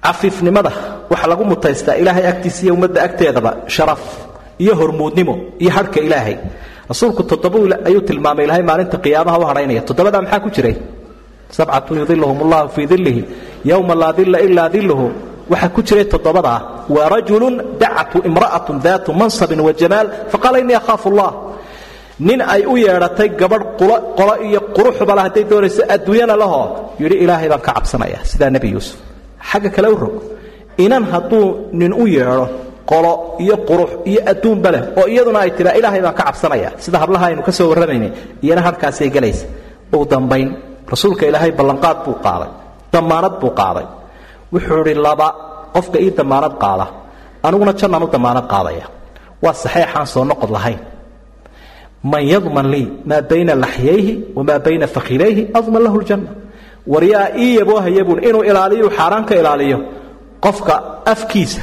Speaker 2: Cafiifnimada waxaa lagu mutaystaa ilaahay agtiisa iyo ummadda agteedaba sharaf iyo hormuudnimo iyo hadhka ilaahay. Rasuulku toddoba ayuu tilmaamay ilaahay maalinta qiyaamaha u hadhaynaya toddobadaa maxaa ku jiray? Sabcatun yudiluhum allahu fii dilihi yowma laa dilla ilaa diluhu waxaa ku jiray toddobadaa wa rajulun dacatu imra'atun daatu mansabin wa jamaal. Faqaala innii akhaafu allah nin ay u yeedhatay gabadh qolo iyo quruxbala hadday doonayso adduunyana lahoo yidhi ilaahay baan ka cabsanaya. Sidaa nebi yuusuf. Xagga kale u rog. Inan hadduu nin u yeedho qolo iyo qurux iyo adduunba leh oo iyaduna ay tiraa ilaahay baan ka cabsanaya. Sida hablaha aynu ka soo warramaynay iyana halkaasay gelaysa ugu dambayn rasuulka ilaahay ballanqaad buu qaaday dammaanad buu qaaday wuxuu idhi laba qofka ii dammaanad qaada. Aniguna jannaan u dammaanad qaadaya. Waa saxeexaan soo noqod lahayn. Man yadman lii maa bayna laxyayhi wamaa bayna fakhilayhi adman lahu ljanna. Waryaa ii yaboohayabuun inuu ilaaliyu xaaraan ka ilaaliyo qofka afkiisa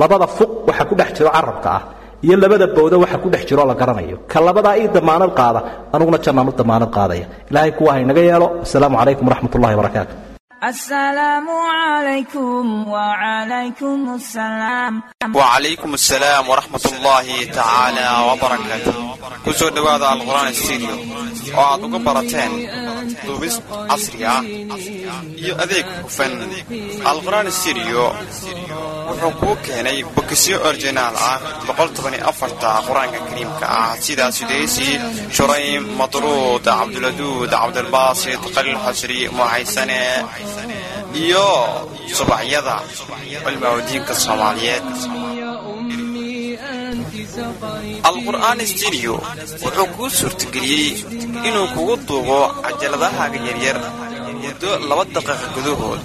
Speaker 2: labada fuq waxa ku dhex jiro carabka ah iyo labada bowda waxa ku dhex jiroo la garanayo. Ka labadaa ii damaanad qaada anuguna jannaan u damaanad qaadaya. Ilaahay kuwa haynaga yeelo asalaamu calaykum waraxmat wabarakaatu
Speaker 3: السلام عليكم وعليكم السلام
Speaker 4: وعليكم السلام ورحمة الله تعالى وبركاته kusoo dhowaada alqur'aan studio oo aad uga barateen duubis casri ah iyo adeeg hufan alqur'aan studio wuxuu kuu keenay bokisyo originaal ah qur'aanka kariimka ah. Sida sudaysi shuraym madruud cabduladuud cabdilbaasit qaliil xasri mucaysane iyo subacyada cilmaawdiinka soomaaliyeed alqur'aan studio wuxuu kuu suurtageliyey inuu kugu duubo cajaladahaaga yaryar muddo laba daqiiqa gudahood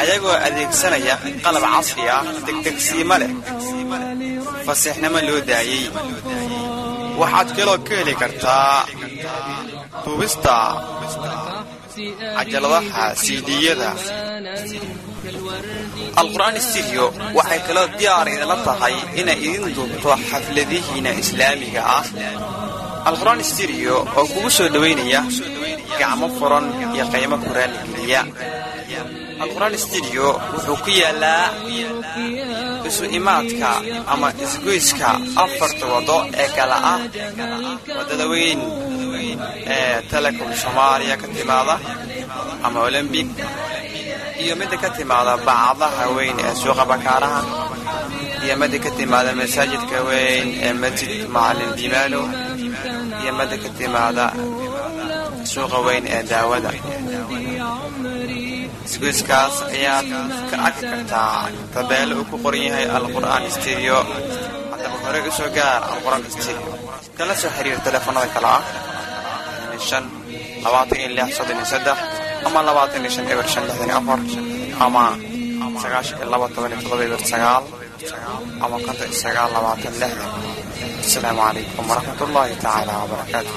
Speaker 4: ayagoo adeegsanaya qalab casri ah degdegsiima leh fasiixnimo loo daayey. Waxaad kaloo ka heli kartaa duubista cajaladaha siidiyada alqur'aan studio waxay kaloo diyaar idinla tahay inay idin duubto xafladihiina islaamiga ah. Alqur'aan studio oo kugu soo dhowaynaya gacmo furan iyo qaymo ku raaligeliya alqur'aan studio wuxuu ku yaalaa isu imaadka ama isgoyska afarta waddo ee kala ah waddada weyn ee telekom soomaaliya ka timaada ama olembik iyo midda ka timaada bacadaha weyn ee suuqa bakaaraha iyo midda ka timaada masaajidka weyn ee masjid macalin dimaalo iyo midda ka timaada suuqa weyn ee daawada. Isgoyskaas ayaad ka arki kartaa tabeelo uu ku qoran yahay alqur'aan studio. Haddaba hore u soo gaar alqur'aan studio. Kala soo xiriir teleefanada kale ah ama labaatan iyo shan eber shan lixdan iyo afar ama sagaashan iyo laba toban iyo toddoba eber sagaal
Speaker 3: ama konton iyo sagaal labaatan lixdan asalaamu calaykum waraxmat ullaahi tacaala wabarakaatu